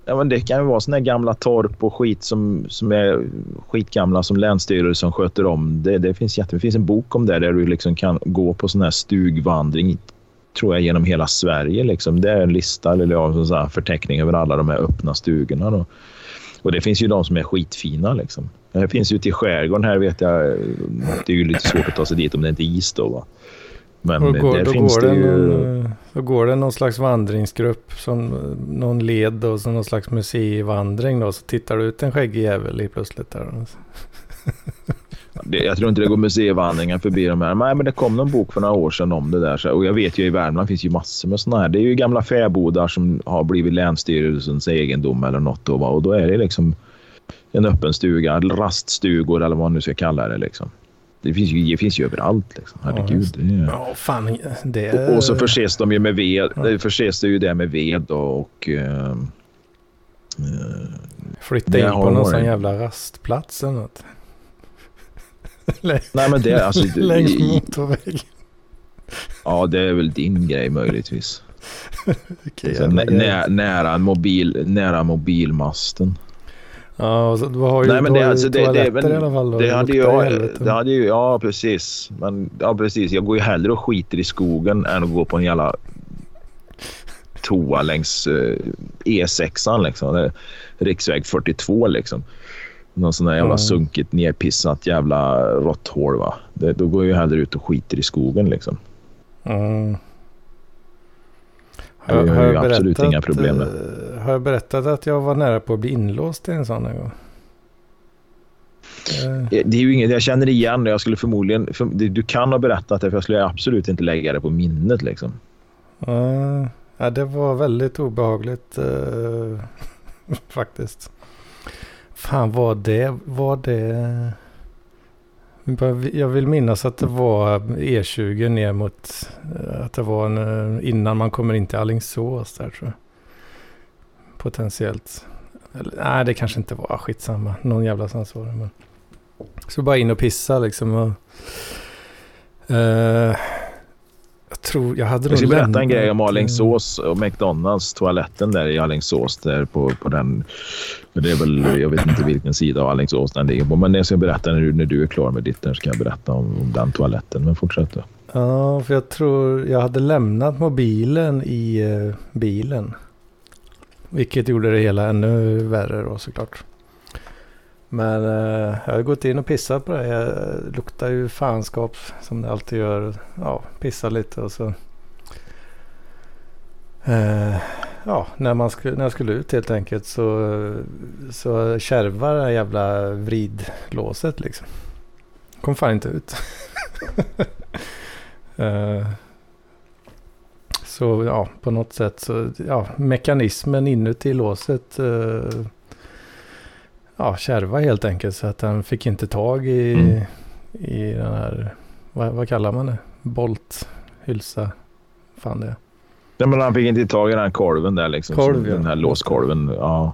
Ja, men det kan ju vara såna här gamla torp och skit som, som är skitgamla som Länsstyrelsen sköter om. Det, det, finns jätte, det finns en bok om det där du liksom kan gå på sån här stugvandring tror jag genom hela Sverige. Liksom. Det är en lista eller ja, så här förteckning över alla de här öppna stugorna. Då. Och det finns ju de som är skitfina. Liksom. Det finns ute i skärgården här vet jag. Det är ju lite svårt att ta sig dit om det inte är is då. Va? Men och går, där då finns går det, ju... Någon, då går det någon slags vandringsgrupp, som någon led och som någon slags museivandring då. Så tittar du ut en skäggig jävel i plötsligt där. Jag tror inte det går museivandringar förbi de här. Nej, men det kom någon bok för några år sedan om det där. Och jag vet ju i Värmland finns ju massor med sådana här. Det är ju gamla fäbodar som har blivit Länsstyrelsens egendom eller något. Då, och då är det liksom en öppen stuga, raststugor eller vad man nu ska kalla det. Liksom. Det finns ju, det finns ju överallt. Liksom. Herregud. Ja, det ja, fan, det och, och, så förses de ju med ved. Ja. Förses det ju det med ved och... Uh, Flytta in på någon sån jävla rastplats eller något. Nej men det alltså... Längs motorvägen. Ja det är väl din grej möjligtvis. [laughs] okay, nä, nära, mobil, nära mobilmasten. Ja, så du har ju, Nej, men det, alltså, det, det, men, i alla fall. Det hade, ju, det hade ju, ja precis. Men, ja, precis. Jag går ju hellre och skiter i skogen än att gå på en jävla toa längs uh, E6an liksom. Riksväg 42 liksom. Någon sån där jävla mm. sunkigt nerpissat jävla råtthål va. Det, då går jag hellre ut och skiter i skogen liksom. Mm. Har, jag har, jag absolut berättat, inga problem med. Eh, har jag berättat att jag var nära på att bli inlåst i en sån en gång? Eh. Det är ju inget jag känner igen. Jag skulle förmodligen... För, du kan ha berättat det, för jag skulle absolut inte lägga det på minnet. Liksom. Uh, ja, det var väldigt obehagligt uh, [laughs] faktiskt. Fan, var det... Var det... Jag vill minnas att det var E20 ner mot, eh, att det var en, eh, innan man kommer in till Alingsås där tror jag. Potentiellt. Eller, nej, det kanske inte var, skitsamma, någon jävla sans var det. Men. Så bara in och pissa liksom. Och, uh, jag tror, jag hade Jag ska berätta en grej om Alingsås och McDonalds toaletten där i Alingsås där på, på den. Det är väl, jag vet inte vilken sida av Alingsås den ligger på, men jag ska berätta när du, när du är klar med ditt. ska jag berätta om, om den toaletten. Men fortsätt då. Ja, för jag tror jag hade lämnat mobilen i uh, bilen. Vilket gjorde det hela ännu värre då såklart. Men eh, jag har gått in och pissat på det. Jag luktar ju fanskap som det alltid gör. Ja, pissar lite och så. Eh, ja, när, man sk när jag skulle ut helt enkelt så, så kärvar det jävla vridlåset liksom. Kom fan inte ut. [laughs] eh, så ja, på något sätt så, ja, mekanismen inuti låset eh, ja, kärva helt enkelt. Så att han fick inte tag i, mm. i den här, vad, vad kallar man det? Bolt. hylsa. Fan det. Nej, men han fick inte tag i den kolven där liksom. Kolv, ja. Den här låskolven. Ja.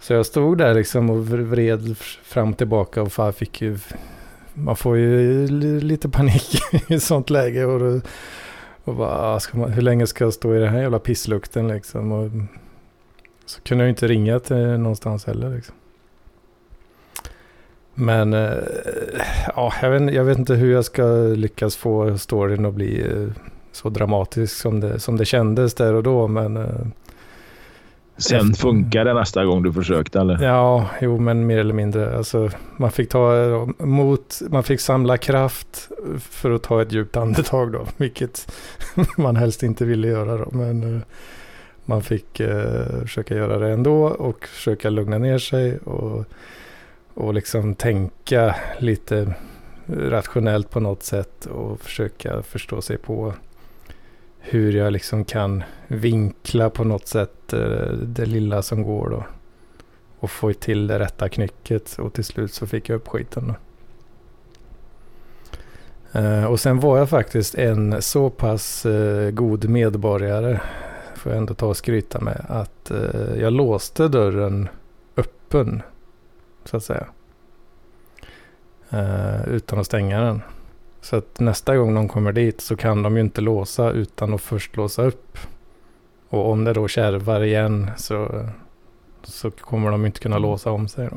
Så jag stod där liksom och vred fram och tillbaka och fan fick ju... Man får ju li- lite panik [laughs] i sånt läge. Och, då- och bara, ah, man, hur länge ska jag stå i den här jävla pisslukten liksom? Och, så kunde jag inte ringa till någonstans heller liksom. Men eh, ja, jag, vet, jag vet inte hur jag ska lyckas få storyn att bli eh, så dramatisk som det, som det kändes där och då. Men eh, Sen funkar det nästa gång du försökte eller? Ja, jo men mer eller mindre. Alltså, man fick ta emot, man fick samla kraft för att ta ett djupt andetag då. Vilket [laughs] man helst inte ville göra då. Men man fick eh, försöka göra det ändå och försöka lugna ner sig och, och liksom tänka lite rationellt på något sätt och försöka förstå sig på hur jag liksom kan vinkla på något sätt eh, det lilla som går då. Och få till det rätta knycket och till slut så fick jag upp skiten då. Eh, och sen var jag faktiskt en så pass eh, god medborgare, får jag ändå ta och skryta med, att jag låste dörren öppen, så att säga. Eh, Utan att stänga den. Så att nästa gång de kommer dit så kan de ju inte låsa utan att först låsa upp. Och om det då kärvar igen så, så kommer de inte kunna låsa om sig. Då.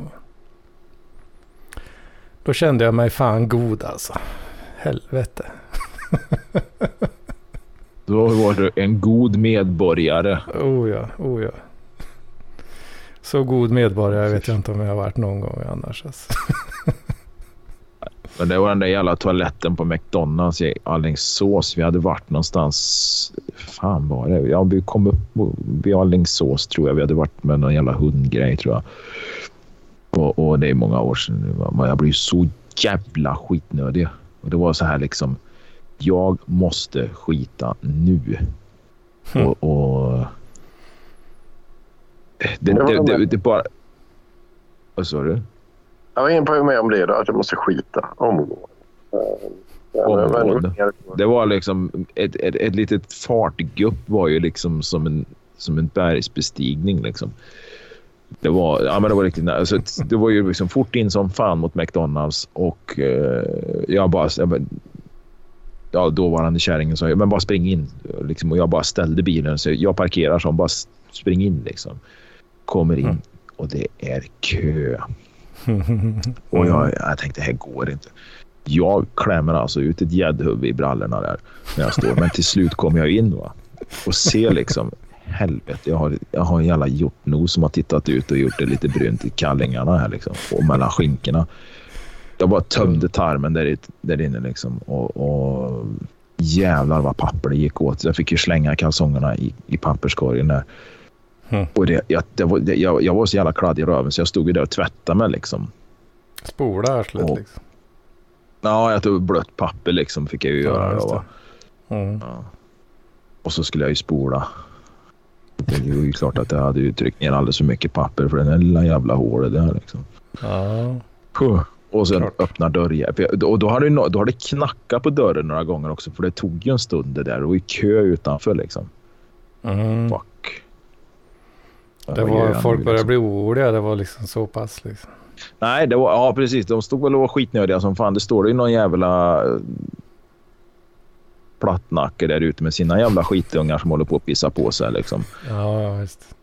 då kände jag mig fan god alltså. Helvete. Då var du en god medborgare. Oh ja, oh ja. Så god medborgare vet jag inte om jag har varit någon gång annars. Alltså. [laughs] Men det var den där jävla toaletten på McDonalds i Alingsås. Vi hade varit någonstans... Fan var det? Ja, vi kom upp vid Alingsås tror jag. Vi hade varit med någon jävla hundgrej tror jag. Och, och det är många år sedan. Men Jag blev så jävla skitnödig. Och det var så här liksom. Jag måste skita nu. [laughs] Och... och det, Det det, de det, bara... Vad sa du? Jag var inne på med om det då, att jag måste skita omgående. Omgående. Det var liksom ett, ett, ett litet fartgupp var ju liksom som en, som en bergsbestigning liksom. Det var, ja, men det var riktigt nära. Alltså, det var ju liksom fort in som fan mot McDonalds och eh, jag bara... Jag, bara- ja, dåvarande kärringen sa men bara spring in. Liksom, och jag bara ställde bilen så jag parkerar som bara spring in liksom. Kommer in Mm. och det är kö. Och jag, jag tänkte, det här går inte. Jag klämmer alltså ut ett gäddhuvud i brallorna där när jag står. Men till slut kommer jag in va? och ser liksom helvete, jag har, jag har en jävla hjortnos som har tittat ut och gjort det lite brunt i kallingarna här liksom och mellan skinkorna. Jag bara tömde tarmen där, där inne liksom och, och jävlar vad papper det gick åt. Jag fick ju slänga kalsongerna i, i papperskorgen där. Mm. Och det, jag, det jag, jag var så jävla kladdig i röven så jag stod ju där och tvättade mig liksom. Spola arslet Och- liksom. Ja, jag tog blött papper liksom fick jag ju Ja, göra. då. Mm. Ja. Och så skulle jag ju spola. Det är ju klart att jag hade ju tryckt ner alldeles för mycket papper för den där lilla jävla hålet där liksom. Ja. Puh. Och sen Klart. öppnar dörrjäveln. Och då har, det, då har det knackat på dörren några gånger också för det tog ju en stund det där. Det var ju kö utanför liksom. Mm. Fuck. Det var, folk började liksom? bli oroliga. Det var liksom så pass liksom. Nej, det var, ja precis. De stod väl och var skitnödiga som fan. Det står ju någon jävla eh, plattnacke där ute med sina jävla skitungar som håller på att pissa på sig liksom. Ja, ja, visst.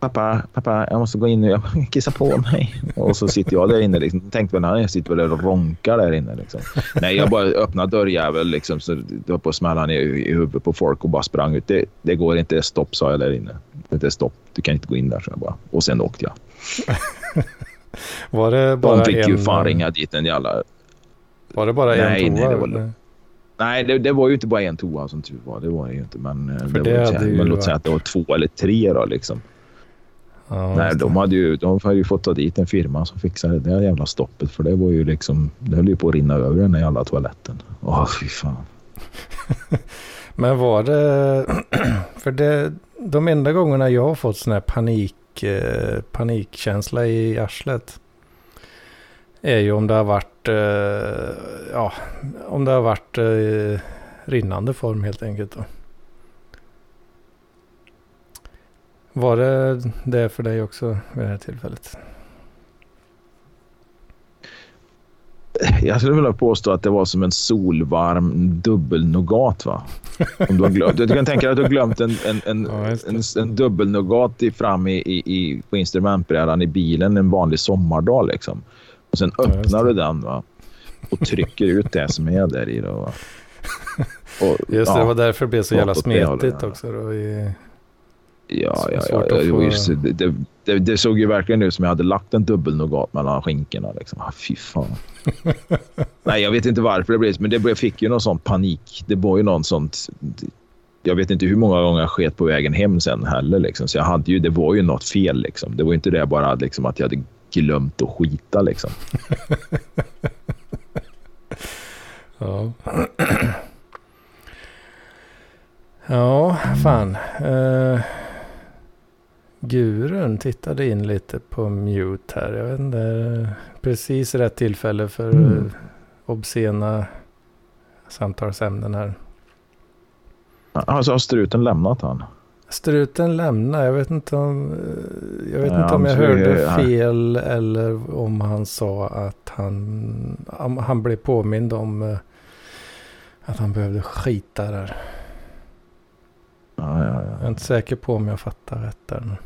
Pappa, pappa, jag måste gå in nu. Jag [laughs] kissar på mig. Och så sitter jag där inne. Liksom. Tänkte väl, han sitter väl och ronkar där inne. Liksom. Nej, jag bara öppnade dörrjäveln liksom, så det var på att smälla ner i, i huvudet på folk och bara sprang ut. Det, det går inte. Stopp, sa jag där inne. Det är stopp. Du kan inte gå in där, så jag bara. Och sen åkte jag. [laughs] Var det bara De fick en, ju fan ringa dit en jävla... Var det bara Nej, en nej, toa? det var-? Nej, det, det var ju inte bara en toa som tur var. Det var det ju inte. Men, eh, För det det ju men låt säga att det var två eller tre då liksom. Ja, Nej, de hade ju, de hade ju fått ta dit en firma som fixade det där jävla stoppet. För det var ju liksom, det höll ju på att rinna över den där jävla toaletten. Åh, fy fan. [laughs] Men var det... [clears throat] För det, de enda gångerna jag har fått sån här panik, eh, panikkänsla i arslet. Är ju om det har varit... Eh, ja, om det har varit eh, rinnande form helt enkelt. Då. Var det det för dig också vid det här tillfället? Jag skulle vilja påstå att det var som en solvarm dubbelnougat. Va? Om du, glömt, du kan tänka dig att du har glömt en, en, en, ja, en, en dubbelnougat fram i, i, på instrumentbrädan i bilen en vanlig sommardag. Liksom. Och sen öppnar ja, du den va? och trycker ut det som är där i. Då, va? [laughs] Och, Just det, ja, det var därför det blev så jävla smetigt också. Då, i... Ja, ja, ja, ja just, det, det, det, såg ju verkligen ut som jag hade lagt en dubbelnougat mellan skinkorna. Liksom. Ah, fy fan. [laughs] Nej, jag vet inte varför det blev så, men det, jag fick ju någon sån panik. Det var ju någon sånt... Jag vet inte hur många gånger jag sket på vägen hem sen heller. Liksom. Så jag hade ju, det var ju något fel. Liksom. Det var inte det bara liksom, att jag hade glömt att skita. Liksom. [laughs] ja. [clears throat] ja, fan. Uh... Gurun tittade in lite på mute här. Jag vet inte, precis rätt tillfälle för mm. obscena samtalsämnen här. Alltså har struten lämnat han? Struten lämnar. Jag vet inte om jag, vet ja, inte om jag hörde fel eller om han sa att han, han blev påmind om eh, att han behövde skita där. Ja, ja, ja. Jag är inte säker på om jag fattar rätt där.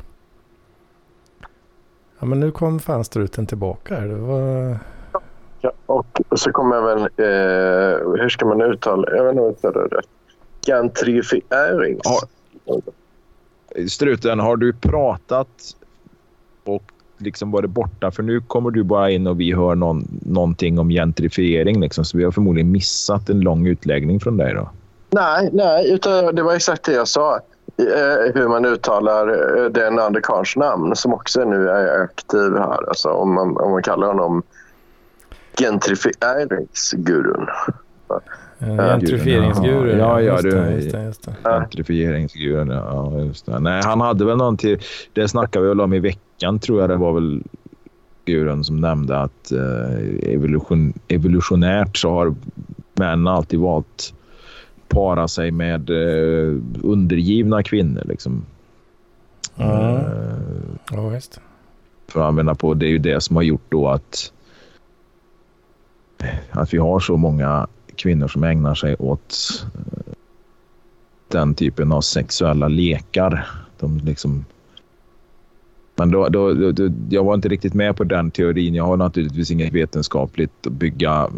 Ja men nu kom fan struten tillbaka. Det var... Ja, och så kommer jag väl... Eh, hur ska man uttala Jag vet inte uttala det rätt. Gentrifierings... Ja. Struten, har du pratat och liksom varit borta? För nu kommer du bara in och vi hör någon, någonting om gentrifiering. Liksom, så vi har förmodligen missat en lång utläggning från dig då. Nej, nej utan det var exakt det jag sa. Eh, hur man uttalar eh, den Ander Karns namn som också nu är aktiv här. Alltså om man, om man kallar honom gentrifieringsgurun. Uh, gentrifieringsgurun. Ja, ja, just det, just det, just det. Gentrifieringsgurun, ja. Just det. Nej, han hade väl någon till... Det snackade vi väl om i veckan, tror jag det var väl gurun som nämnde att evolution, evolutionärt så har män alltid valt para sig med eh, undergivna kvinnor. Liksom. Mm. Uh, ja, visst. För att använda på, det är ju det som har gjort då att, att vi har så många kvinnor som ägnar sig åt uh, den typen av sexuella lekar. De liksom, men då, då, då, jag var inte riktigt med på den teorin. Jag har naturligtvis inget vetenskapligt att bygga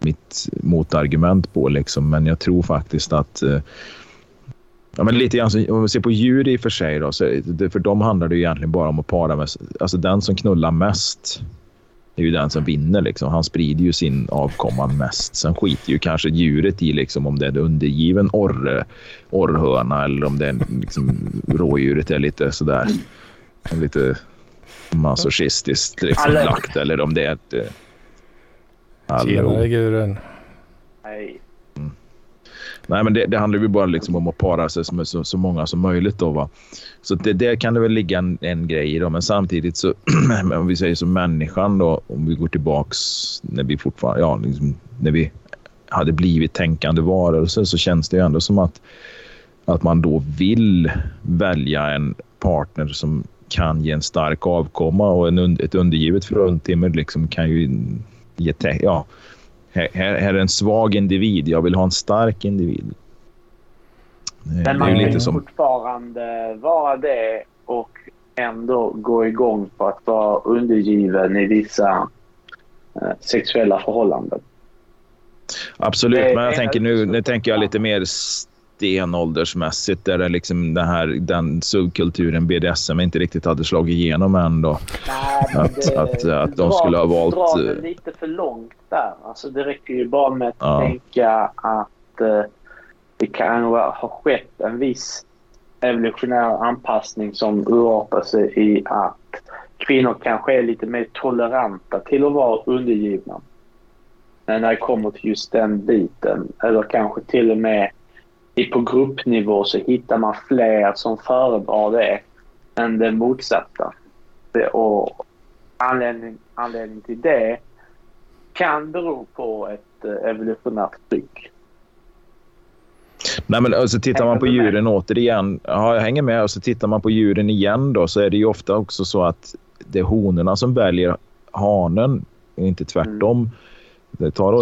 mitt motargument på. Liksom. Men jag tror faktiskt att eh, Ja, men lite grann, om vi ser på djur i och för sig, då, så det, för dem handlar det egentligen bara om att para med... Alltså den som knullar mest är ju den som vinner. Liksom. Han sprider ju sin avkomma mest. Sen skiter ju kanske djuret i liksom, om det är en undergiven orre, orrhöna eller om det är liksom, [laughs] rådjuret är lite sådär lite masochistiskt liksom, lagt eller om det är ett Tjenare guren. Hej. Mm. Nej, men det, det, handlar ju bara liksom om att para sig med så, så många som möjligt. Då, va? Så det, det kan det väl ligga en, en grej i. Då. Men samtidigt så, [clears throat] om vi säger som människan då, om vi går tillbaks när vi fortfarande, ja, liksom, när vi hade blivit tänkande varelser så känns det ju ändå som att, att man då vill välja en partner som kan ge en stark avkomma och en, ett undergivet fruntimmer liksom kan ju ja, här, här är en svag individ. Jag vill ha en stark individ. Men man kan som... fortfarande vara det och ändå gå igång på att vara undergiven i vissa eh, sexuella förhållanden. Absolut, men jag tänker nu, nu tänker jag lite mer stenåldersmässigt där det liksom den, här, den subkulturen BDSM inte riktigt hade slagit igenom än då. Nej, att, det, att, att de skulle ha valt... drar det lite för långt där. Alltså det räcker ju bara med att ja. tänka att uh, det kan ha skett en viss evolutionär anpassning som urartar sig i att kvinnor kanske är lite mer toleranta till att vara undergivna. När det kommer till just den biten, eller kanske till och med på gruppnivå så hittar man fler som föredrar det än det motsatta. Och anledning, anledning till det kan bero på ett eh, evolutionärt tryck. Nej, men alltså, tittar man på djuren med? återigen. Ja, jag hänger med. Och så tittar man på djuren igen då så är det ju ofta också så att det är honorna som väljer hanen, inte tvärtom. Mm. Det tar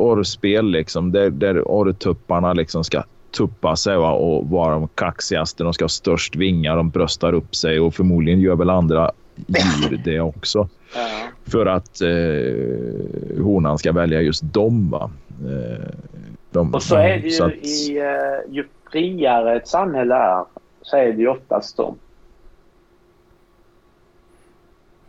orrspel liksom, där, där orrtupparna liksom ska tuppa sig va, och vara de kaxigaste. De ska ha störst vingar, de bröstar upp sig och förmodligen gör väl andra djur det också. [laughs] Ja. För att eh, honan ska välja just dem. Eh, de, och så är det ju, att... i, uh, ju friare ett samhälle är så är det ju oftast dem.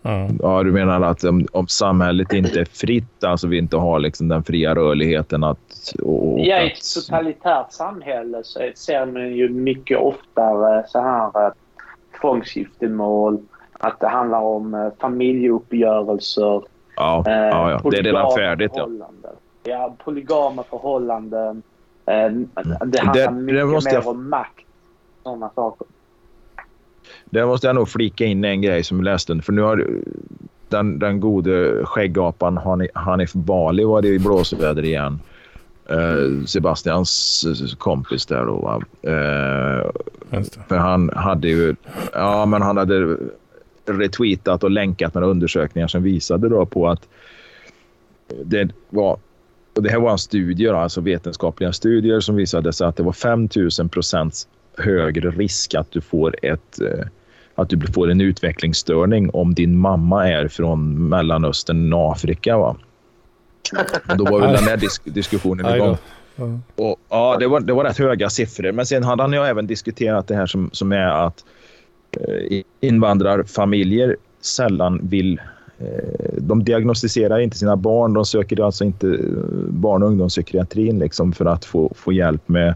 Mm. Ja, du menar att om, om, samhället inte är fritt, alltså vi inte har liksom den fria rörligheten att... Och, ja, i ett totalitärt samhälle så ser man ju mycket oftare så här eh, tvångsgiftermål, att det handlar om eh, familjeuppgörelser. Ja, eh, ja, ja. det är redan färdigt. Ja. ja, polygama förhållanden. Eh, det handlar det, mycket det mer jag... om makt. Sådana saker. Där måste jag nog flika in en grej som jag läste. För nu har den, den gode skäggapan Hanif Bali varit i blåsväder igen. Uh, Sebastians kompis där då. Uh, för han hade ju... Ja, men han hade retweetat och länkat några undersökningar som visade då på att det var och det här var en studie, alltså vetenskapliga studier som visade sig att det var 5000 procents högre risk att du får ett eh, att du får en utvecklingsstörning om din mamma är från Mellanöstern och Afrika. Va? Och då var väl den här disk diskussionen igång. Och, ja, det var, det var rätt höga siffror. Men sen hade han ju även diskuterat det här som, som är att eh, invandrarfamiljer sällan vill Eh, de diagnostiserar inte sina barn. De söker alltså inte eh, barn och ungdomspsykiatrin liksom för att få, få hjälp med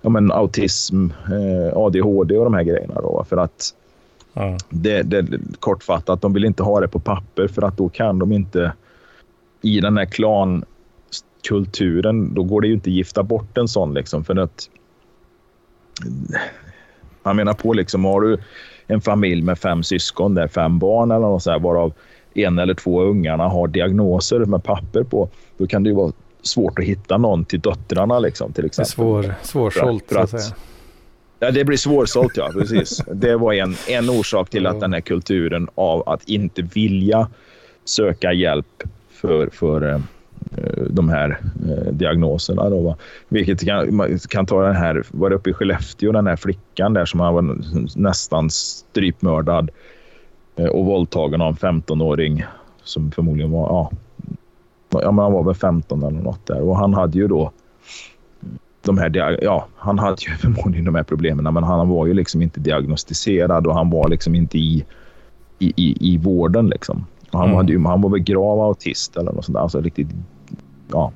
ja, men autism, eh, ADHD och de här grejerna. Då, för att mm. det, det, kortfattat, de vill inte ha det på papper för att då kan de inte i den här klankulturen, då går det ju inte att gifta bort en sån. Liksom, för att man menar på liksom, har du en familj med fem syskon, där fem barn eller något så här, varav en eller två ungarna har diagnoser med papper på, då kan det ju vara svårt att hitta någon till döttrarna liksom, till exempel. Svår, svårsålt så att säga. Ja, det blir svårsålt, ja. Precis. Det var en, en orsak till att den här kulturen av att inte vilja söka hjälp för, för uh, de här uh, diagnoserna. Då, va? Vilket kan, man kan ta den här, var uppe i Skellefteå, den här flickan där som var nästan strypmördad Eh, och våldtagen av en 15-åring som förmodligen var, ja, ja men han var väl 15 eller något där och han hade ju då de här, ja, han hade ju [laughs] förmodligen de här problemen men han var ju liksom inte diagnostiserad och han var liksom inte i, i, i, i vården liksom. Han, mm. hade ju, han var väl grav autist eller något sånt där. Alltså riktigt, ja,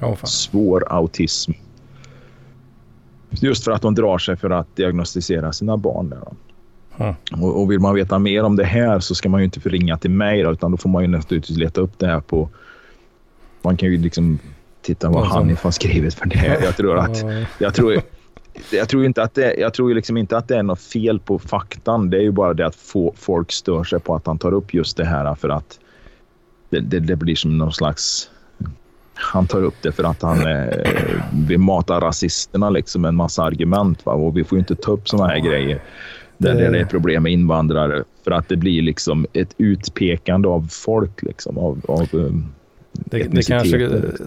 oh, svår autism. Just för att de drar sig för att diagnostisera sina barn. Där, Mm. Och, och, vill man veta mer om det här så ska man ju inte förringa till mig då, utan då får man ju naturligtvis leta upp det här på... Man kan ju liksom titta vad Hanif har skrivit för det. [laughs] Jag tror att... Jag tror, jag tror, inte att det, jag tror liksom inte att det är något fel på faktan. Det är ju bara det att få, folk stör sig på att han tar upp just det här för att det, det, det blir som någon slags... Han tar upp det för att han eh, vill mata rasisterna liksom med en massa argument. Va? Och vi får ju inte ta upp såna här grejer där det är problem med invandrare. För att det blir liksom ett utpekande av folk. Liksom, av, av um, det, det, kanske,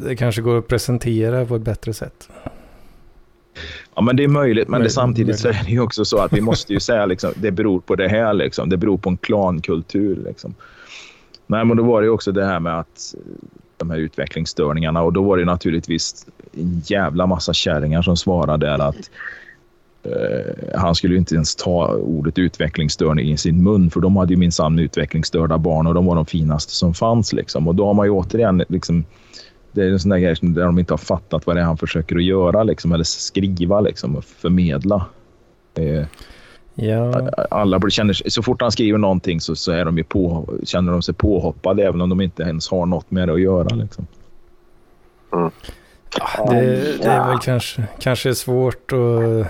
det kanske går att presentera på ett bättre sätt. Ja, men det är möjligt. Men det, samtidigt så är det ju också så att vi måste ju säga liksom, det beror på det här. Liksom. Det beror på en klankultur. Liksom. Nej, men då var det också det här med att de här utvecklingsstörningarna och då var det naturligtvis en jävla massa kärringar som svarade där att Eh, han skulle inte ens ta ordet utvecklingsstörning i sin mun för de hade ju minsann utvecklingsstörda barn och de var de finaste som fanns. Liksom. Och då har man ju återigen liksom, det är en sån där grej där de inte har fattat vad det är han försöker att göra liksom, eller skriva liksom, och förmedla. Eh, ja. Alla känner, så fort han skriver någonting så, så är de på, känner de sig påhoppade även om de inte ens har något med det att göra. Liksom. Mm. Det, det, är väl kanske, kanske svårt att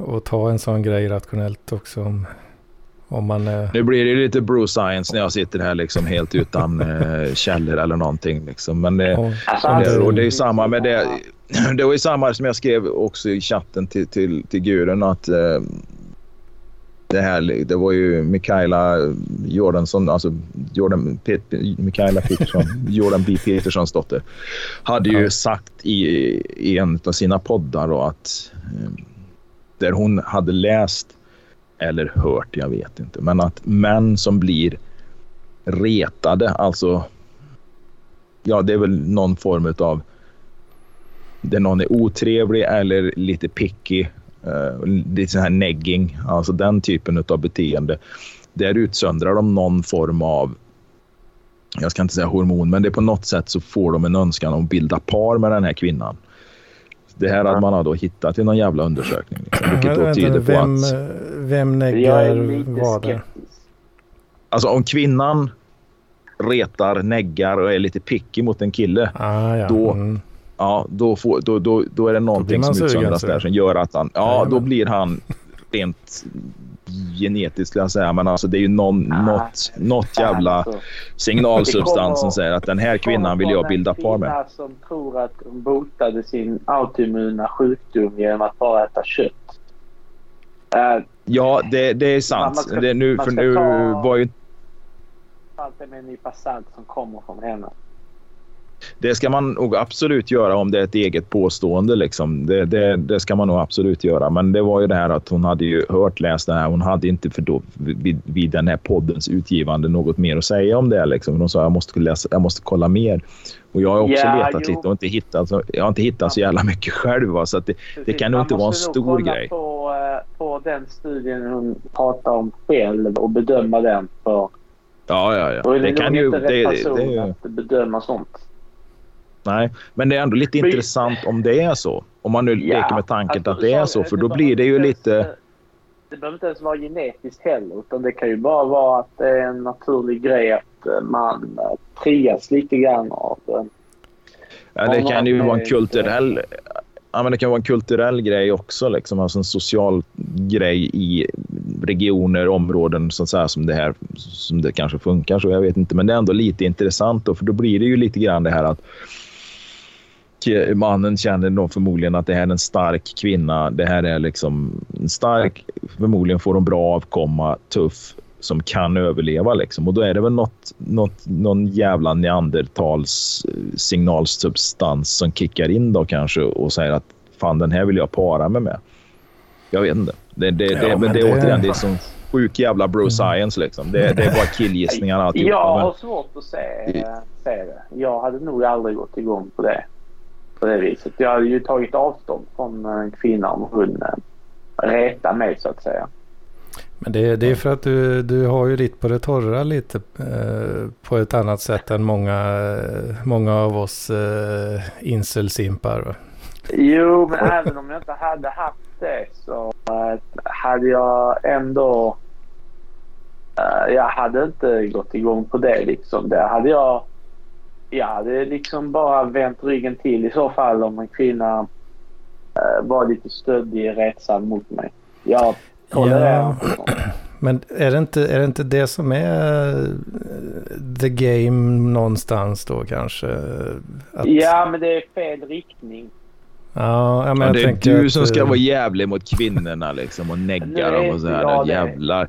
och ta en sån grej rationellt också. Om, om man, eh... Nu blir det lite Bruce Science när jag sitter här liksom helt utan eh, källor eller någonting. Liksom. Men, eh, oh. det, och det är samma med det. [clears throat] det var ju samma som jag skrev också i chatten till, till, till Gudrun att eh, det här, det var ju Mikaela Jordansson, alltså Jordan, Pet, Mikaela Petersson, [laughs] Jordan B. Peterssons dotter, hade ju ja. sagt i, i en av sina poddar då att eh, där hon hade läst eller hört, jag vet inte, men att män som blir retade, alltså ja, det är väl någon form av där någon är otrevlig eller lite picky Uh, lite sån här negging, alltså den typen av beteende. Där utsöndrar de någon form av, jag ska inte säga hormon, men det är på något sätt så får de en önskan om att bilda par med den här kvinnan. Det här hade man då hittat i någon jävla undersökning. Liksom, vilket då tyder på vem, att... Vem neggar vad? Alltså om kvinnan retar, neggar och är lite picky mot en kille. Ah, ja. då, mm ja, då, får, då, då, då är det någonting som utsöndras där som gör att han, ja, då blir han rent genetiskt skulle jag säga, men alltså det är ju någon, ah, något, något jävla alltså, signalsubstans som säger att den här kvinnan vill jag bilda par med. Det som tror att hon botade sin autoimmuna sjukdom genom att bara äta kött. Uh, ja, det, det är sant. Ska, det, nu, för nu var ju... Allt med en nypa salt som kommer från henne. Det ska man nog absolut göra om det är ett eget påstående. Liksom. Det, det, det, ska man nog absolut göra. Men det var ju det här att hon hade ju hört, läst det här. Hon hade inte för då, vid, vid den här poddens utgivande något mer att säga om det. Liksom. Hon sa jag måste, läsa, jag måste kolla mer. Och jag har också yeah, letat jo. lite och inte hittat, jag har inte hittat så jävla mycket själv. Va? Så det, det kan nog inte vara en stor grej. På, eh, på den studien hon pratar om själv och bedöma den. För, ja, ja, ja. Det, det kan ju... Det, det, det, att bedöma sånt. Nej, men det är ändå lite intressant om det är så. Om man nu ja, leker med tanken alltså, att det är så, för då blir det ju lite... Det behöver inte ens vara genetiskt heller, utan det kan ju bara vara att det är en naturlig grej att eh, man eh, trias lite grann av... Ja, det kan ju vara en kulturell... Ja, men det kan vara en kulturell grej också, liksom. alltså en social grej i regioner, områden så säga, som det här som det kanske funkar så. Jag vet inte, men det är ändå lite intressant då, för då blir det ju lite grann det här att mannen känner då förmodligen att det här är en stark kvinna. Det här är liksom en stark, förmodligen får hon bra avkomma, tuff, som kan överleva. Liksom. Och då är det väl något, något, någon jävla neandertals eh, signalsubstans som kickar in då kanske och säger att fan den här vill jag para mig med. Jag vet inte. Det, det, ja, det, men det, det, återigen, det är som sjuk jävla bro mm. science liksom. Det, det är bara killgissningar alltihopa. Jag har svårt att se, se det. Jag hade nog aldrig gått igång på det på det viset. Jag hade ju tagit avstånd från en kvinna om hon eh, retar mig så att säga. Men det, det är för att du, du har ju ditt på det torra lite eh, på ett annat sätt än många, många av oss eh, inselsimpar. Jo, men även om jag inte hade haft det så eh, hade jag ändå... Eh, jag hade inte gått igång på det liksom. Det hade jag jag hade liksom bara vänt ryggen till i så fall om en kvinna uh, var lite stöddig, rättsam mot mig. Jag tolererar ja. [clears throat] Men är det, inte, är det inte det som är eh, the game någonstans då kanske? Att... Ja, men det är fel riktning. Ja, men ja, det är du som ska vara jävlig mot kvinnorna liksom och negga dem och så här. Ja, Jävlar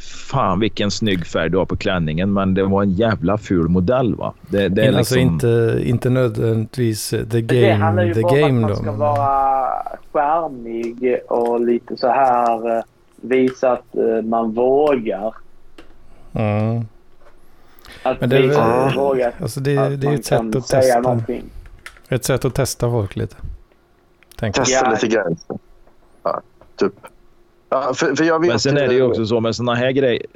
fan vilken snygg färg du har på klänningen men det var en jävla ful modell va? Det, det är alltså liksom... inte, inte nödvändigtvis the game. Det handlar ju the bara game, om att man ska vara skärmig och lite så här eh, visa att eh, man vågar. Mm. Att men det, visa att man vågar. Alltså det, det är ett sätt att testa. Någonting. Ett sätt att testa folk lite. Tänk. Testa lite gränser. Ja, typ. Ja, för, för Men sen är det ju också så med sådana här, grej,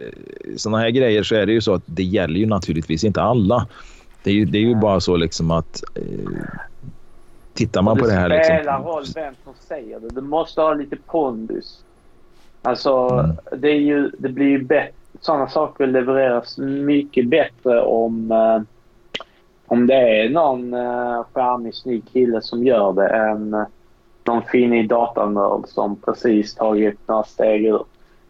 såna här grejer så är det ju så att det gäller ju naturligtvis inte alla. Det är ju, det är ju bara så liksom att eh, tittar man på det här... Det spelar liksom, roll vem som säger det. Du måste ha lite pondus. Alltså, mm. det, är ju, det blir ju bättre. Sådana saker levereras mycket bättre om, eh, om det är någon eh, charmig, snygg kille som gör det än någon finnig datanörd som precis tagit några steg ur.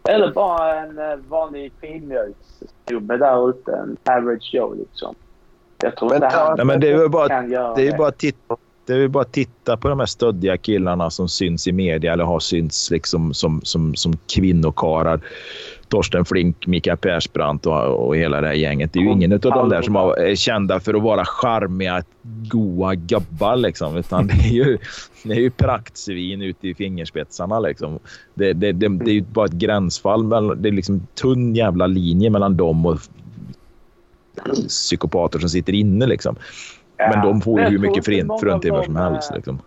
Eller bara en eh, vanlig filmjölkssnubbe där ute. En average Joe liksom. Jag tror men, inte han nej, men det är ju bara, kan göra det. Är bara titta, Det är bara att titta på de här stöddiga killarna som syns i media eller har synts liksom som, som, som kvinnokarar. Torsten Flink, Mikael Persbrandt och, och hela det här gänget. Det är ju ingen av de där som är kända för att vara charmiga, goa gubbar. Liksom, utan det är ju, det är ju praktsvin ute i fingerspetsarna. Liksom. Det, det, det, det är ju bara ett gränsfall. Det är liksom tunn jävla linje mellan dem och psykopater som sitter inne. Liksom. Ja, men de får ju hur mycket fruntimmer som helst. Liksom.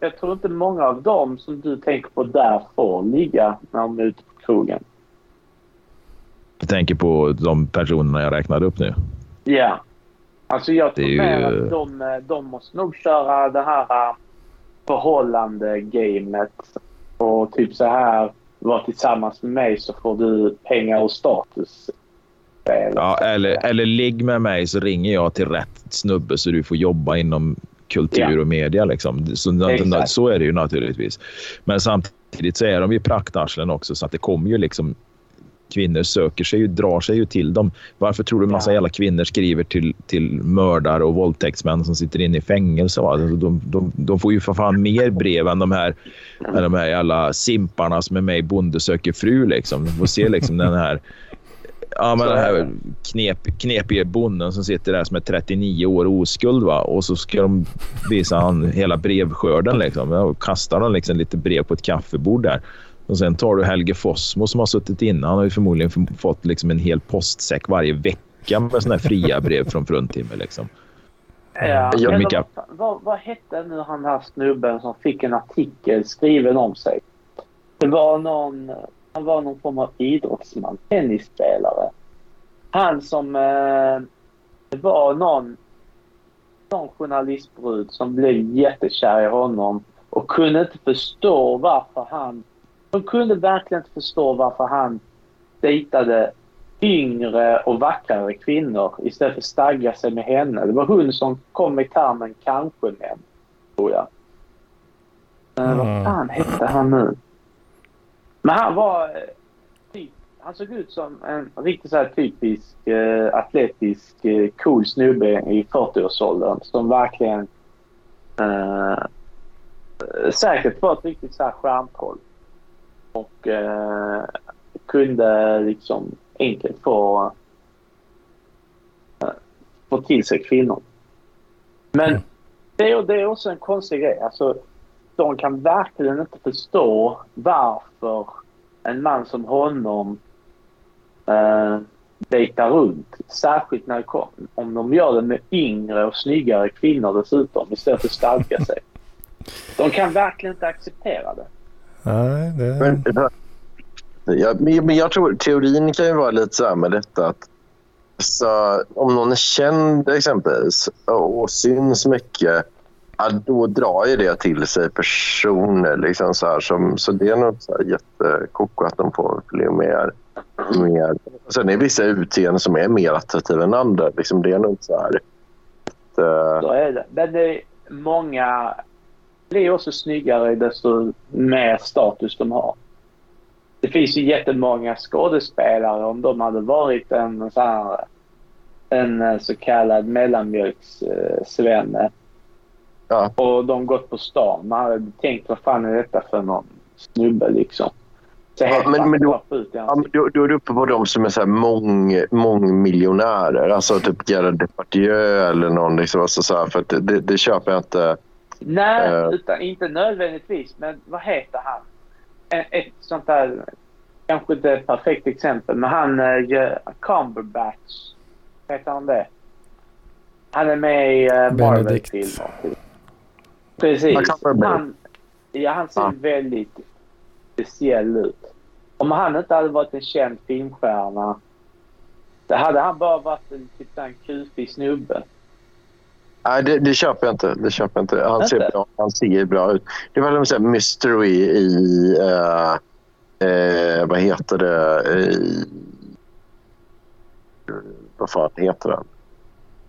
Jag tror inte många av dem som du tänker på där får ligga när de är ute på krogen. Du tänker på de personerna jag räknade upp nu? Ja. Alltså jag tror ju... att de, de måste nog köra det här äh, förhållande-gamet. Och typ så här, var tillsammans med mig så får du pengar och status. Ja, eller, eller ligg med mig så ringer jag till rätt snubbe så du får jobba inom kultur ja. och media. Liksom. Så, så är det ju naturligtvis. Men samtidigt så är de ju praktarslen också så att det kommer ju liksom kvinnor söker sig ju, drar sig ju till dem. Varför tror du massa ja. jävla kvinnor skriver till, till mördare och våldtäktsmän som sitter inne i fängelse? Alltså, de, de, de får ju för fan mer brev än de här, än de här jävla simparna som är med i Bonde söker fru. Liksom. De får se liksom den här Ja, men den här knep, knepiga bonden som sitter där som är 39 år oskuld. Va? Och så ska de visa han hela brevskörden. Liksom. Och kastar de liksom lite brev på ett kaffebord där. Och sen tar du Helge Fossmo som har suttit inne. Han har ju förmodligen fått liksom en hel postsäck varje vecka med sådana här fria brev från Fruntimmer. Liksom. Ja, Mika... vad, vad, vad hette nu han här snubben som fick en artikel skriven om sig? Det var någon, han var någon form av idrottsman, tennisspelare. Han som... Eh, det var någon, någon journalistbrud som blev jättekär i honom och kunde inte förstå varför han de kunde verkligen inte förstå varför han dejtade yngre och vackrare kvinnor istället för att stagga sig med henne. Det var hon som kom med termen kanske män, tror jag. Mm. Vad fan hette han nu? Men han var... Eh, typ, han såg ut som en riktigt så typisk uh, atletisk uh, cool snubbe i 40-årsåldern som verkligen uh, säkert var ett riktigt så här stjärntroll och eh, kunde liksom enkelt få, eh, få till sig kvinnor. Men mm. det, är, det är också en konstig grej. Alltså, de kan verkligen inte förstå varför en man som honom eh, dejtar runt. Särskilt när om de gör det med yngre och snyggare kvinnor dessutom istället för att stadga sig. [laughs] De kan verkligen inte acceptera det. Nej, det... Men, ja, men jag tror teorin kan ju vara lite så här med detta att så, om någon är känd exempelvis och syns mycket ja, då drar ju det till sig personer. Liksom så, här, som, så det är nog jättekoko att de får bli mer... mer. Sen är det vissa utseenden som är mer attraktiva än andra. Liksom, det är nog så här... Att, uh... Så är det. Men det är många blir också snyggare desto mer status de har. Det finns ju jättemånga skådespelare om de hade varit en så, här, en eh, så kallad mellanmjölkssvenne. Ja. Och de gått på stan. Man hade tänkt vad fan är detta för någon snubbe liksom. Ja, men, men då, ja, då, då är du uppe på de som är så här mång, mångmiljonärer. Alltså typ Gerard Depardieu eller någon. Liksom, alltså så här, för det, det, det köper jag inte. Nej, uh, utan, inte nödvändigtvis. Men vad heter han? Ett sånt där, kanske inte ett perfekt exempel, men han uh, Cumberbatch. Heter han det? Han är med i uh, Marvel-filmer. Precis. Han, ja, han ser ah. väldigt speciell ut. Om han inte hade varit en känd filmstjärna, då hade han bara varit en, typ en kufig snubbe. Nej, det, det, köper jag inte. Det köper jag inte. Han, ser bra, han ser bra ut. Det var en mystery i... Uh, uh, vad heter det? I, vad fan heter den?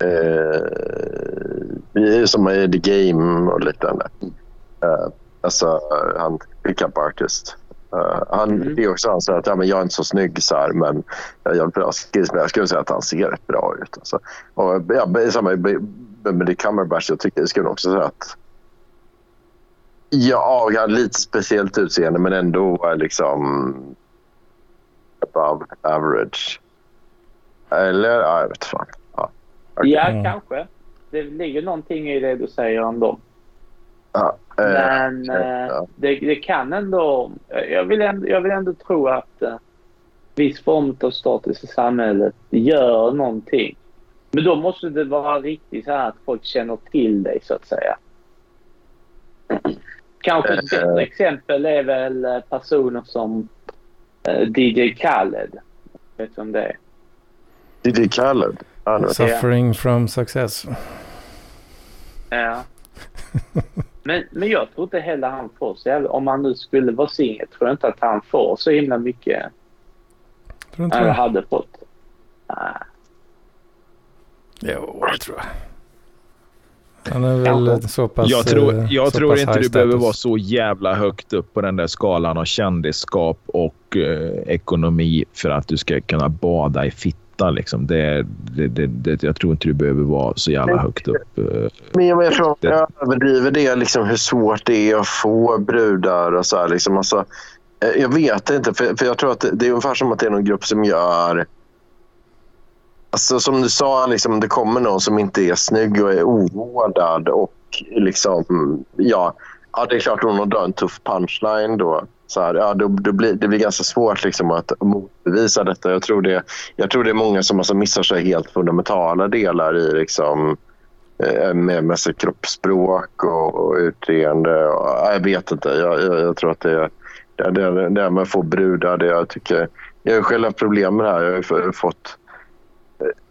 Uh, som är The Game och liknande. Uh, alltså, han pickup artist. Uh, han, mm. Det är också han säger att ja, men jag är inte så snygg så här, men jag är bra Jag skulle säga att han ser rätt bra ut. Alltså. Och, ja, samma Benedict Cumberbatch, jag tycker, skulle också säga att Ja, jag har lite speciellt utseende men ändå liksom above average. Eller, ja, jag vet fan. Ja, okay. ja mm. kanske. Det ligger någonting i det du säger om dem. Ja, eh, men eh, det, det, kan ändå... Jag vill ändå, jag vill ändå tro att eh, viss form av status i samhället gör någonting. Men då måste det vara riktigt så här att folk känner till dig så att säga. Kanske ett bättre exempel är väl personer som DJ Khaled. Vet du om det är? DJ Khaled? Suffering ja. from success. Ja. [laughs] Men, men jag tror inte heller han får så jävla... Om han nu skulle vara singel tror jag inte att han får så himla mycket. Tror inte han hade fått. Nej. Jo, det tror jag. Han är väl ja. så pass Jag tror, eh, jag tror inte du behöver vara så jävla högt upp på den där skalan av kändisskap och eh, ekonomi för att du ska kunna bada i fitt hitta. Liksom. Det, det, det, det, jag tror inte du behöver vara så jävla högt upp. Eh, men jag, jag tror jag överdriver det, liksom, hur svårt det är att få brudar. Och så här, liksom. alltså, eh, jag vet inte, för, för jag tror att det är ungefär som att det är någon grupp som gör... Alltså, som du sa, liksom, det kommer någon som inte är snygg och är ovårdad. Och liksom, ja, ja, det är klart hon har en tuff punchline då så här, ja, det, då blir, det blir ganska svårt liksom att motbevisa detta. Jag tror det, jag tror det är många som alltså missar sig helt fundamentala delar i liksom, eh, med, med sig kroppsspråk och, och utseende. Och, jag vet inte. Jag, jag, jag tror att det, det, det, det med att få brudar, det jag tycker... Jag har själv haft problem med det här. Jag har fått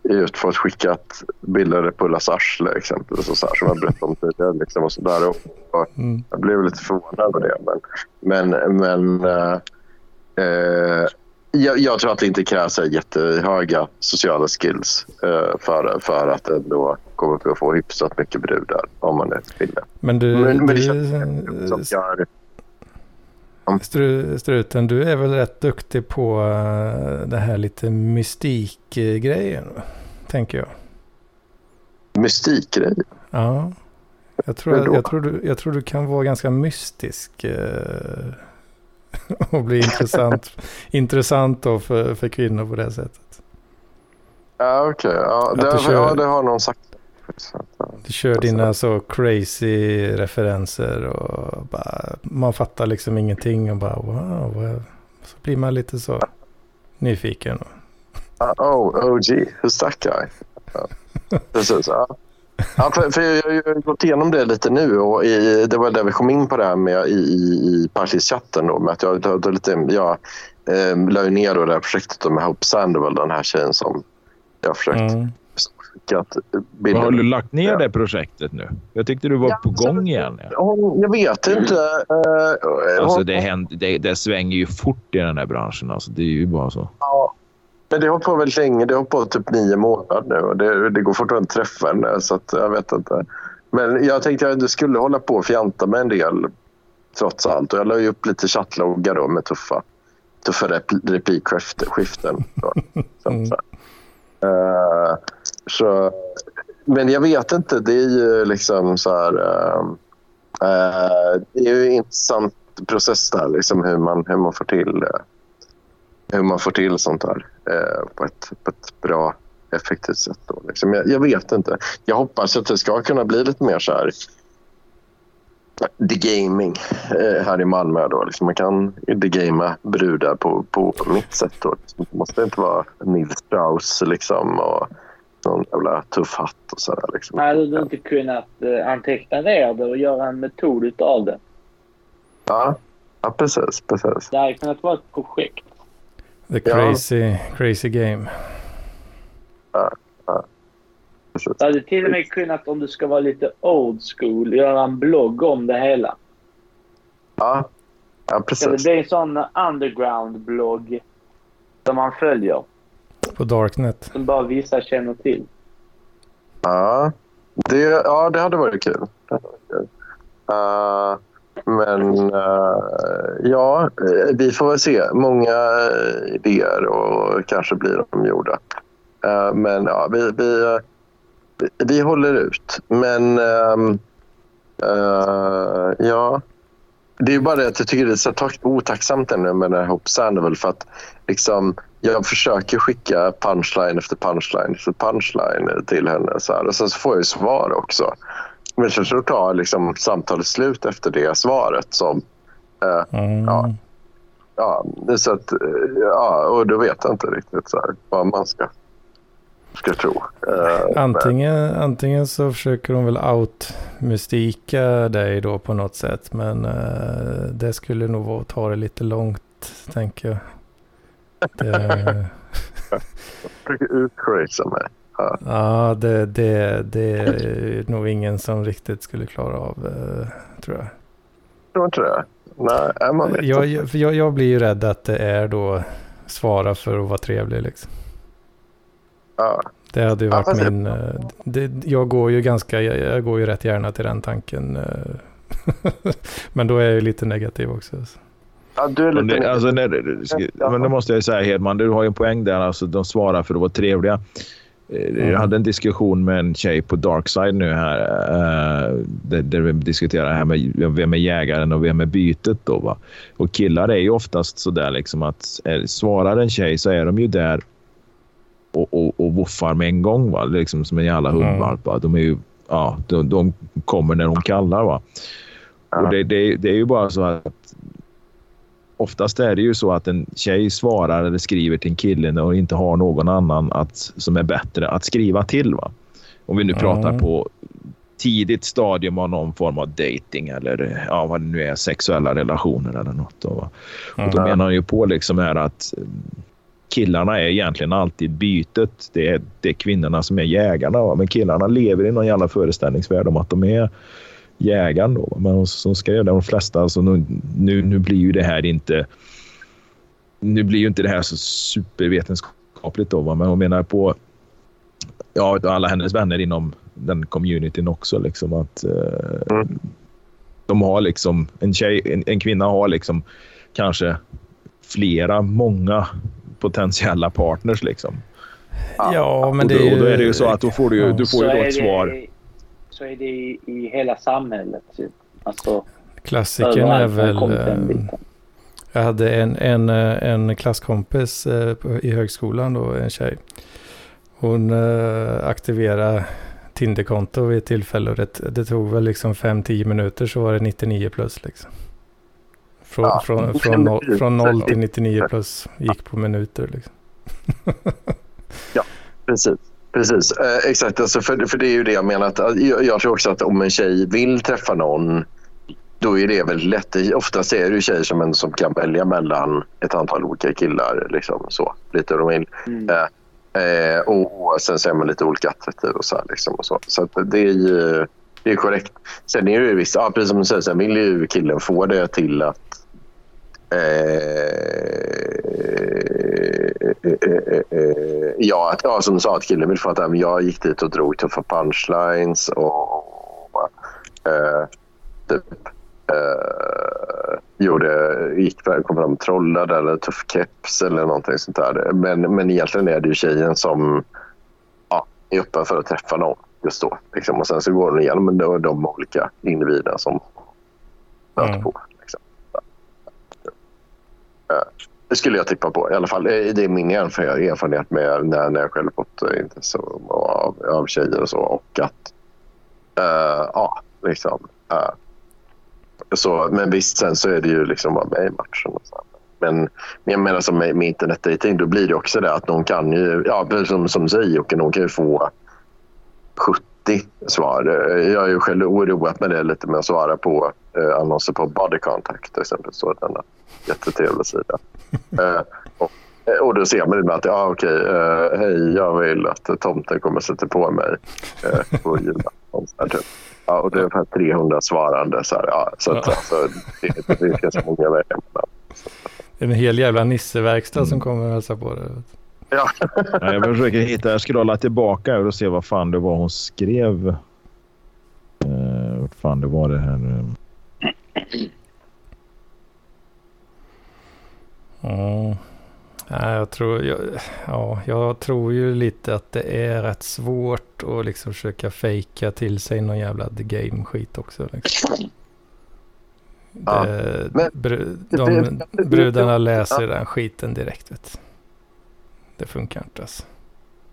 just fått skickat bilder på Ullas arsle exempelvis och så här, som jag berättade om tidigare. Liksom, och så där. Och, mm. Jag blev lite förvånad över det. Men, men, men äh, äh, jag, jag, tror att det inte krävs jättehöga sociala skills äh, för, för att ändå komma upp och få hyfsat mycket brudar om man är kvinna. Men du... Men, men det du, känns som gör, Struten, du är väl rätt duktig på uh, det här lite mystikgrejen, tänker jag. Mystikgrejen? Ja. Jag tror, jag, jag, tror du, jag tror du kan vara ganska mystisk. Uh, [laughs] och bli intressant, [laughs] intressant då för, för kvinnor på det sättet. Ja, okej. Okay. Ja, det, ja, det har någon sagt. Du kör dina så crazy referenser och bara, man fattar liksom ingenting och bara wow. Så blir man lite så nyfiken. Oh, OG, hur stack jag? Ja. Precis, ja. Ja, för, för jag har gått igenom det lite nu och i, det var där vi kom in på det här med i, i, i chatten då, med att jag, jag, lite, jag eh, la ner då det här projektet med Hope Sandoval, den här tjejen som jag försökt mm skickat bilder. Har du lagt ner det projektet nu? Jag tyckte du var ja, på gång igen. Ja. Jag vet inte. Uh, alltså det, händer, det, det, svänger ju fort i den här branschen. Alltså det är ju bara så. Ja. Men det har på väldigt länge. Det har på typ nio månader nu. Och det, det går fortfarande att träffa henne. Så jag vet inte. Men jag tänkte att du skulle hålla på och fjanta med en del trots allt. Och jag la ju upp lite chattloggar då med tuffa, tuffa replikskiften. [laughs] Så, mm. så, uh, så, men jag vet inte. Det är ju liksom så här... Äh, det är ju en intressant process där, liksom hur, man, hur, man får till, eh, hur man får till sånt här äh, på, ett, på ett bra, effektivt sätt. Då, liksom. jag, jag, vet inte. Jag hoppas att det ska kunna bli lite mer så här the gaming här i Malmö. Då. Liksom man kan the gamea brudar på, på mitt sätt. Då. Liksom. Det måste inte vara Nils Strauss liksom, och någon jävla tuff hatt och sådär. Liksom. Hade du inte kunnat eh, anteckna ner det och göra en metod av det? Ja, ja precis. precis. Det hade kunnat vara ett projekt. The crazy, ja. crazy game. Ja, ja. Precis. Du hade till och med kunnat, om du ska vara lite old school, göra en blogg om det hela. Ja, ja precis. det blir en sån underground-blogg som man följer. På Darknet. Som bara vissa känner till. Ja, det, ja, det hade varit kul. Uh, men uh, ja, vi får väl se. Många idéer och kanske blir de gjorda. Uh, men ja, vi, vi, vi håller ut. Men um, ja, det är bara det att jag tycker det är så otacksamt med den här Hope Sandoval för att liksom, jag försöker skicka punchline efter punchline efter punchline till henne. Så här, och sen så får jag svar också. Men sen så tar liksom samtalet slut efter det svaret. Som, eh, mm. ja, ja, så att, ja, och då vet jag inte riktigt så här, vad man ska, ska tro. Eh, antingen, antingen så försöker hon väl out-mystika dig då på något sätt. Men eh, det skulle nog vara att ta det lite långt, tänker jag. Det... Mig. Ja, ja det, det, det är nog ingen som riktigt skulle klara av, eh, tror jag. Tror inte det? Nej, man vet jag. Jag, jag blir ju rädd att det är då svara för att vara trevlig liksom. Ja. Det hade ju varit ja, min... Eh, det, jag går ju ganska, jag, jag, går ju rätt gärna till den tanken. Eh. [laughs] men då är jag ju lite negativ också. Så. Ja, du är lite... Det, alltså, när, men det måste jag säga Hedman, du har ju en poäng där. Alltså, de svarar för att vara trevliga. Mm. Jag hade en diskussion med en tjej på Darkside nu här. Uh, där, där, vi diskuterar här med vem är jägaren och vem är bytet. Då, va? Och killar är ju oftast så där liksom att svarar en tjej så är de ju där och, och, och woffar med en gång. Va? Liksom som en jävla hundvalp. Va? De, är ju, ja, de, de kommer när de kallar. Va? Och det, det, det är ju bara så att oftast är det ju så att en tjej svarar eller skriver till en kille och inte har någon annan att, som är bättre att skriva till. Va? Om vi nu pratar mm. på tidigt stadium av någon form av dating eller ja, vad det nu är, sexuella relationer eller något. Då, va? Mm. Och då menar han ju på liksom här att mm, killarna är egentligen alltid bytet. Det är, det är kvinnorna som är jägarna. Va? Men killarna lever i någon jävla föreställningsvärld om att de är jägaren. Då. Men som skrev det, de flesta, alltså nu, nu, nu blir ju det här inte... Nu blir ju inte det här så supervetenskapligt då, va? men hon menar på ja, alla hennes vänner inom den communityn också. Liksom, att eh, mm. de har liksom, en, tjej, en, en, kvinna har liksom kanske flera, många potentiella partners. Liksom. Ja, men och det är ju... Och då är det ju så att då får du ju, du får ju då ett svar så är det i, i hela samhället. Typ. Alltså, Klassikern är väl... Eh, jag hade en, en, eh, en klasskompis eh, i högskolan då, en tjej. Hon aktiverade Tinderkonto vid ett tillfälle och det, det tog väl liksom 5-10 minuter så var det 99 plus liksom. Från, ja, från, från, no, från 0 till 99 plus gick på minuter liksom. [laughs] ja, precis. Precis, eh, exakt. Alltså för, för det är ju det jag menar. Att, jag, jag, tror också att om en tjej vill träffa någon då är det väldigt lätt. Oftast är det ju tjejer som, som kan välja mellan ett antal olika killar. Liksom, så, lite de vill. Mm. Eh, eh, och, och sen så är man lite olika attraktiv och så. Här, liksom, och så så det är ju det är korrekt. Sen är det ju visst, ja, precis som du säger, sen vill ju killen få det till att ja, att, ja, som du sa, att killen vill få att jag gick dit och drog tuffa punchlines och eh, typ eh, gjorde, gick, kom fram och trollade eller tuff keps eller någonting sånt där. Men, men egentligen är det ju tjejen som ja, är öppen för att träffa någon just då. Liksom. Och sen så går hon igenom de, de olika individerna som möter mm. på. Det skulle jag tippa på. I alla fall, eh, det är min erfarenhet med när, när jag själv fått eh, intresse av, av tjejer och så. Och att, uh, ja, liksom. Uh, så, men visst, sen så är det ju liksom bara med i matchen. Och så. Men, men jag menar som med, med internetdating, då blir det också det att någon kan ju, ja, som, som du säger Jocke, någon kan ju få 70 svar. Jag har ju själv oroat med det lite med att svara på eh, annonser på Body Contact till exempel. Jättetrevlig sida. [laughs] eh, och, eh, och då ser man ibland att ja, okej, eh, hej, jag vill att tomten kommer sätta på mig eh, på julafton. Typ. Ja, och det är ungefär 300 svarande. Så, här, ja, så att, alltså, det, det finns många vägar En hel jävla nisseverkstad mm. som kommer och hälsa på dig. Ja. jag försöker hitta, jag scrollar tillbaka och se vad fan det var hon skrev. Uh, vad fan det var det här nu. Mm. Ja, jag, tror, jag, ja, jag tror ju lite att det är rätt svårt att liksom försöka fejka till sig någon jävla the game-skit också. Liksom. Ja. Det, men, br de brudarna läser den skiten direkt. Vet. Det funkar inte alltså.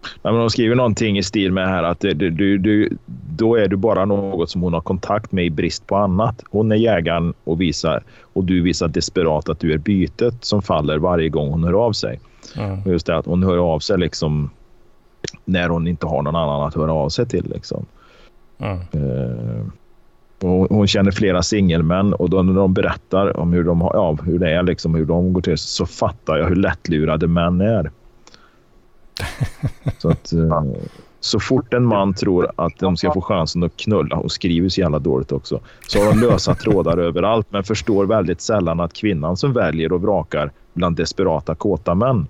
Ja, men de skriver någonting i stil med här att du, du, du, då är du bara något som hon har kontakt med i brist på annat. Hon är jägaren och, visar, och du visar desperat att du är bytet som faller varje gång hon hör av sig. Mm. Just det att hon hör av sig liksom när hon inte har någon annan att höra av sig till. Liksom. Mm. Uh, och hon känner flera singelmän och då när de berättar om hur, de har, ja, hur det är, liksom, hur de går till så fattar jag hur lättlurade män är. Så, att, uh, så fort en man tror att de ska få chansen att knulla, och skriver så jävla dåligt också, så har de lösa trådar [laughs] överallt men förstår väldigt sällan att kvinnan som väljer och vrakar bland desperata kåta män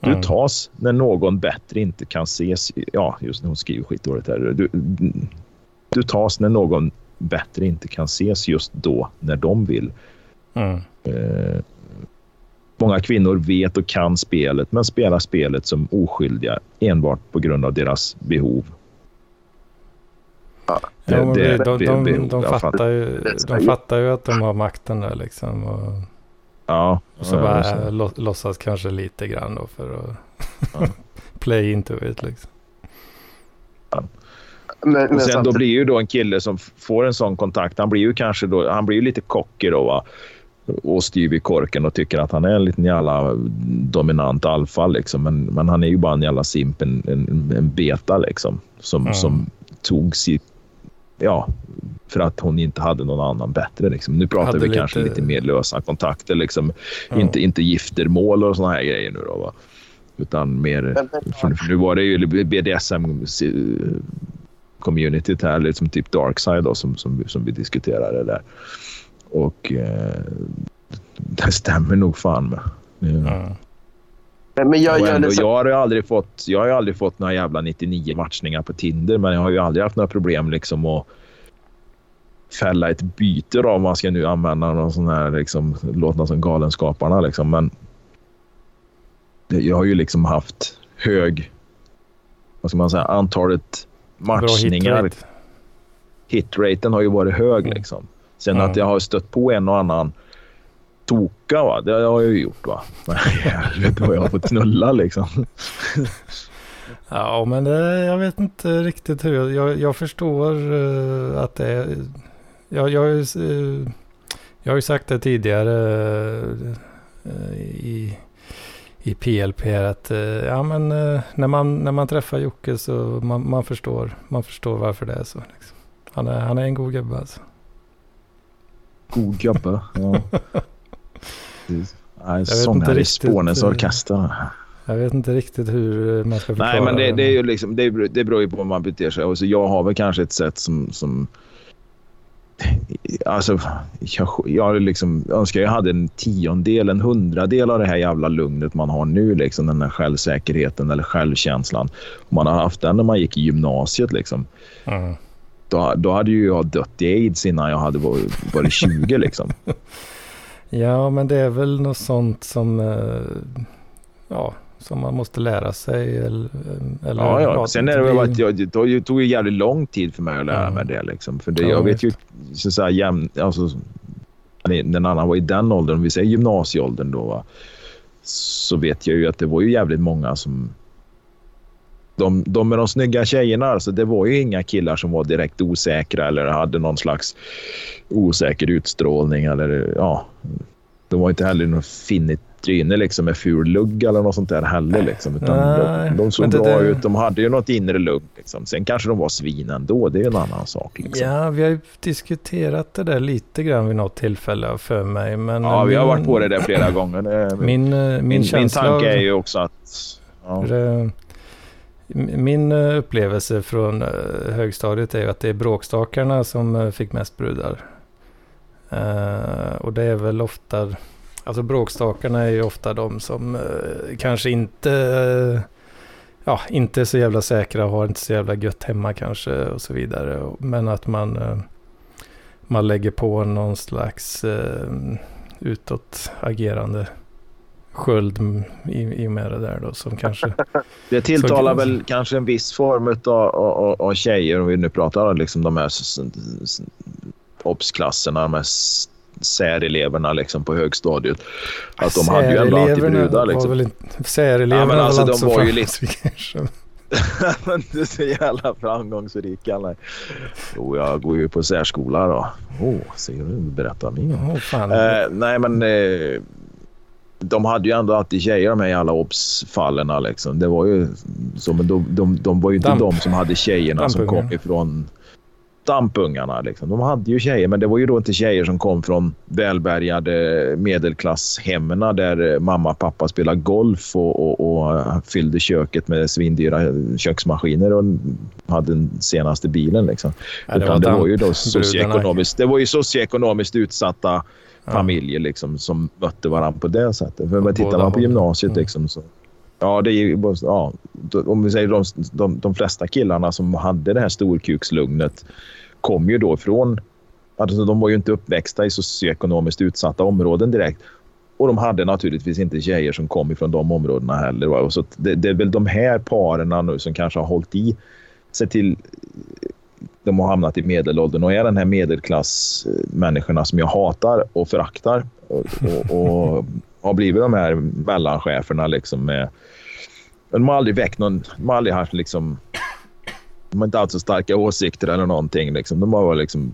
du mm. tas när någon bättre inte kan ses. Ja, just när hon skriver skitdåligt här. Du, du tas när någon bättre inte kan ses just då när de vill. Mm. Eh, många kvinnor vet och kan spelet men spelar spelet som oskyldiga enbart på grund av deras behov. Ja, det, ja, det, de, de, de, de, fattar ju, de fattar ju att de har makten där liksom. Och... Ja. Och så bara så. Lo låtsas kanske lite grann då för att ja. [laughs] play into it liksom. Ja. Men, och sen då blir ju då en kille som får en sån kontakt, han blir ju kanske då, han blir ju lite cocky då va? Och styv i korken och tycker att han är en liten jävla dominant alfa liksom. Men, men han är ju bara en jävla simp, en, en, en beta liksom. Som, mm. som tog sitt, ja, för att hon inte hade någon annan bättre. Liksom. Nu pratar hade vi lite... kanske lite mer lösa kontakter, liksom. Ja. inte, inte giftermål och såna här grejer nu då. Va? Utan mer, för, för nu var det ju BDSM-communityt här, liksom typ Darkside då, som, som, som vi diskuterade där. Och eh, det stämmer nog fan med. Ja. Mm. Men jag, ändå, jag, har ju aldrig fått, jag har aldrig fått några jävla 99 matchningar på Tinder, men jag har ju aldrig haft några problem liksom att fälla ett byte då, om man ska nu använda någon sån här liksom, låta som Galenskaparna liksom. Men jag har ju liksom haft hög, vad ska man säga, antalet matchningar. Hitrate. Hitraten har ju varit hög mm. liksom. Sen mm. att jag har stött på en och annan toka, va? det har jag ju gjort. va. [laughs] Helvete vad jag har fått knulla liksom. [laughs] Ja, men det, jag vet inte riktigt hur. Jag, jag förstår uh, att det är jag, jag, eh, jag har ju sagt det tidigare eh, i, i PLP att eh, ja, men, när, man, när man träffar Jocke så man, man, förstår, man förstår varför det är så. Liksom. Han, är, han är en god gubbe alltså. God gubbe, ja. Nej, sångare i Spånens orkester. Jag vet inte riktigt hur man ska förklara. Nej, men det, det är ju liksom, det, det beror ju på hur man beter sig. Alltså, jag har väl kanske ett sätt som, som Alltså, jag, jag liksom önskar jag hade en tiondel, en hundradel av det här jävla lugnet man har nu. Liksom, den här självsäkerheten eller självkänslan. Om man har haft den när man gick i gymnasiet. Liksom, mm. Då, då hade ju jag dött i aids innan jag hade varit, varit [laughs] 20. liksom. ja, men det är väl något sånt som... Eh, ja, som man måste lära sig. Eller, eller ja, ja. Sen är det väl att jag, det tog ju jävligt lång tid för mig att lära mm. mig det. Liksom. För det, ja, jag vet ju så, så här, jäm, alltså, när annan var i den åldern, om vi säger gymnasieåldern då, va, så vet jag ju att det var ju jävligt många som... De, de med de snygga tjejerna, alltså, det var ju inga killar som var direkt osäkra eller hade någon slags osäker utstrålning. Eller, ja, de var inte heller något finnigt tryne liksom med ful lugg eller något sånt där heller. Liksom. Utan Nej, de, de såg bra det... ut. De hade ju något inre lugg. Liksom. Sen kanske de var svin ändå. Det är en annan sak. Liksom. Ja, vi har ju diskuterat det där lite grann vid något tillfälle för mig. Men ja, min... vi har varit på det där flera gånger. Det, min, eh, min, min, min tanke är ju också att... Ja. Det, min eh, upplevelse från eh, högstadiet är ju att det är bråkstakarna som eh, fick mest brudar. Och det är väl ofta Alltså bråkstakarna är ju ofta de som kanske inte, ja, inte är så jävla säkra, har inte så jävla gött hemma kanske och så vidare. Men att man, man lägger på någon slags utåtagerande sköld i, i med det där då som kanske... [laughs] Det tilltalar väl kanske en viss form av, av, av tjejer om vi nu pratar liksom de här obsklasserna, de här säreleverna liksom på högstadiet. Att de hade ju ändå alltid brudar. Liksom. Väl inte, säreleverna ja, alltså, var alltså, de var ju lite... inte [laughs] så jävla framgångsrik alla. Jo, jag går ju på särskola då. Åh, oh, ser du? Berätta mer. Oh, eh, nej, men eh, de hade ju ändå alltid tjejer med i alla obs-fallen. Liksom. Det var ju så, men de, de, de var ju inte Damp. de som hade tjejerna som kom ifrån dampungarna. Liksom. De hade ju tjejer, men det var ju då inte tjejer som kom från välbärgade medelklasshemmen där mamma och pappa spelade golf och, och, och fyllde köket med svindyra köksmaskiner och hade den senaste bilen. Liksom. Ja, det, var det var ju då socioekonomiskt, det var ju socioekonomiskt utsatta. Familjer liksom, som mötte varandra på det sättet. För tittar man på gymnasiet mm. liksom, så Ja, det är, ja, om vi säger de, de, de flesta killarna som hade det här storkukslugnet kom ju då från... Alltså de var ju inte uppväxta i socioekonomiskt utsatta områden direkt. Och de hade naturligtvis inte tjejer som kom ifrån de områdena heller. Och så det, det, är väl de här paren nu som kanske har hållit i sig till... De har hamnat i medelåldern och är den här medelklassmänniskorna som jag hatar och föraktar. Och, och, och [laughs] har blivit de här mellancheferna liksom med... De har aldrig väckt någon... De har aldrig haft liksom de har inte haft så starka åsikter eller någonting. Liksom. De har varit liksom,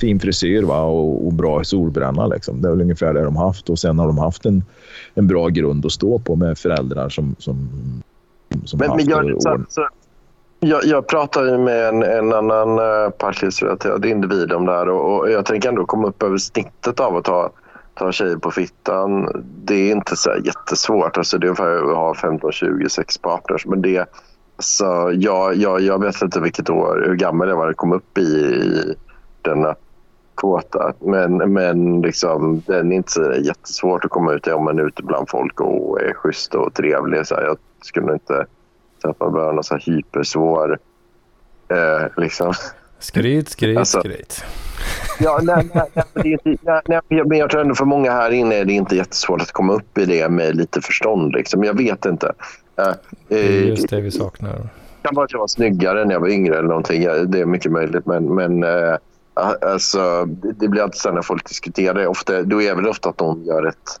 fin frisyr va? Och, och bra solbränna. Liksom. Det är väl ungefär det de har haft. Och sen har de haft en, en bra grund att stå på med föräldrar som, som, som men, haft men jag, så, så, jag, jag pratade med en, en annan eh, parklivsrelaterad individ om det här och, och, jag tänker ändå komma upp över snittet av att ta, ta tjejer på fittan. Det är inte så jättesvårt. Alltså, det är ungefär att ha 15-20 sexpartners. Men det, så jag, jag, jag vet inte vilket år, hur gammal jag var när jag kom upp i, i denna kvota. Men, men liksom, den är inte så jättesvårt att komma ut i om man är ute bland folk och är schysst och trevlig. Så jag skulle inte säga att man behöver någon så här hypersvår... Eh, liksom. Skryt, skryt, alltså, skryt. [laughs] Ja, nej, nej, nej, nej, nej, men jag tror ändå för många här inne är det inte jättesvårt att komma upp i det med lite förstånd. Liksom. Jag vet inte. Det är just det vi saknar. Det kan vara att jag var snyggare när jag var yngre eller någonting. Det är mycket möjligt. Men, men äh, alltså, det blir alltid så när folk diskuterar det. Ofta, då är det ofta att någon gör ett...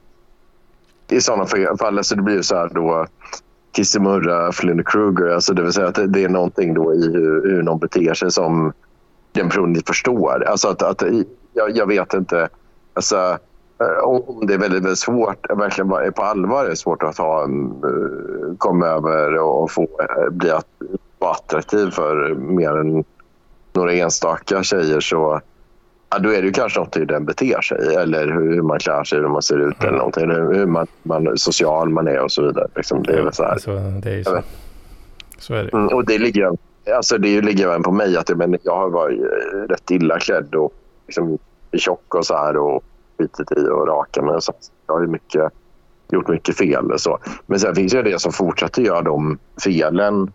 I sådana fall, alltså det blir så här då... Kissimurra, Flynn Kruger. Alltså det vill säga att det, är någonting då i hur, hur någon beter sig som den personen inte förstår. Alltså att, att jag, jag vet inte. Alltså, eh, om det är väldigt, väldigt svårt, verkligen på allvar är svårt att ha, en, eh, komma över och få, eh, bli bli attraktiv för mer än några enstaka tjejer så ja, då är det ju kanske något hur den beter sig eller hur man klär sig, hur man ser ut eller någonting. Eller hur man, man, social man är och så vidare. Liksom, det är väl så här. Så, det är ju så. så är det. Mm, och det ligger, alltså, det ligger även på mig att jag, men jag har varit rätt illa klädd och liksom, tjock och så här. Och, skitit i att raka mig. Så jag har mycket, gjort mycket fel. Så. Men sen finns det det som fortsätter göra de felen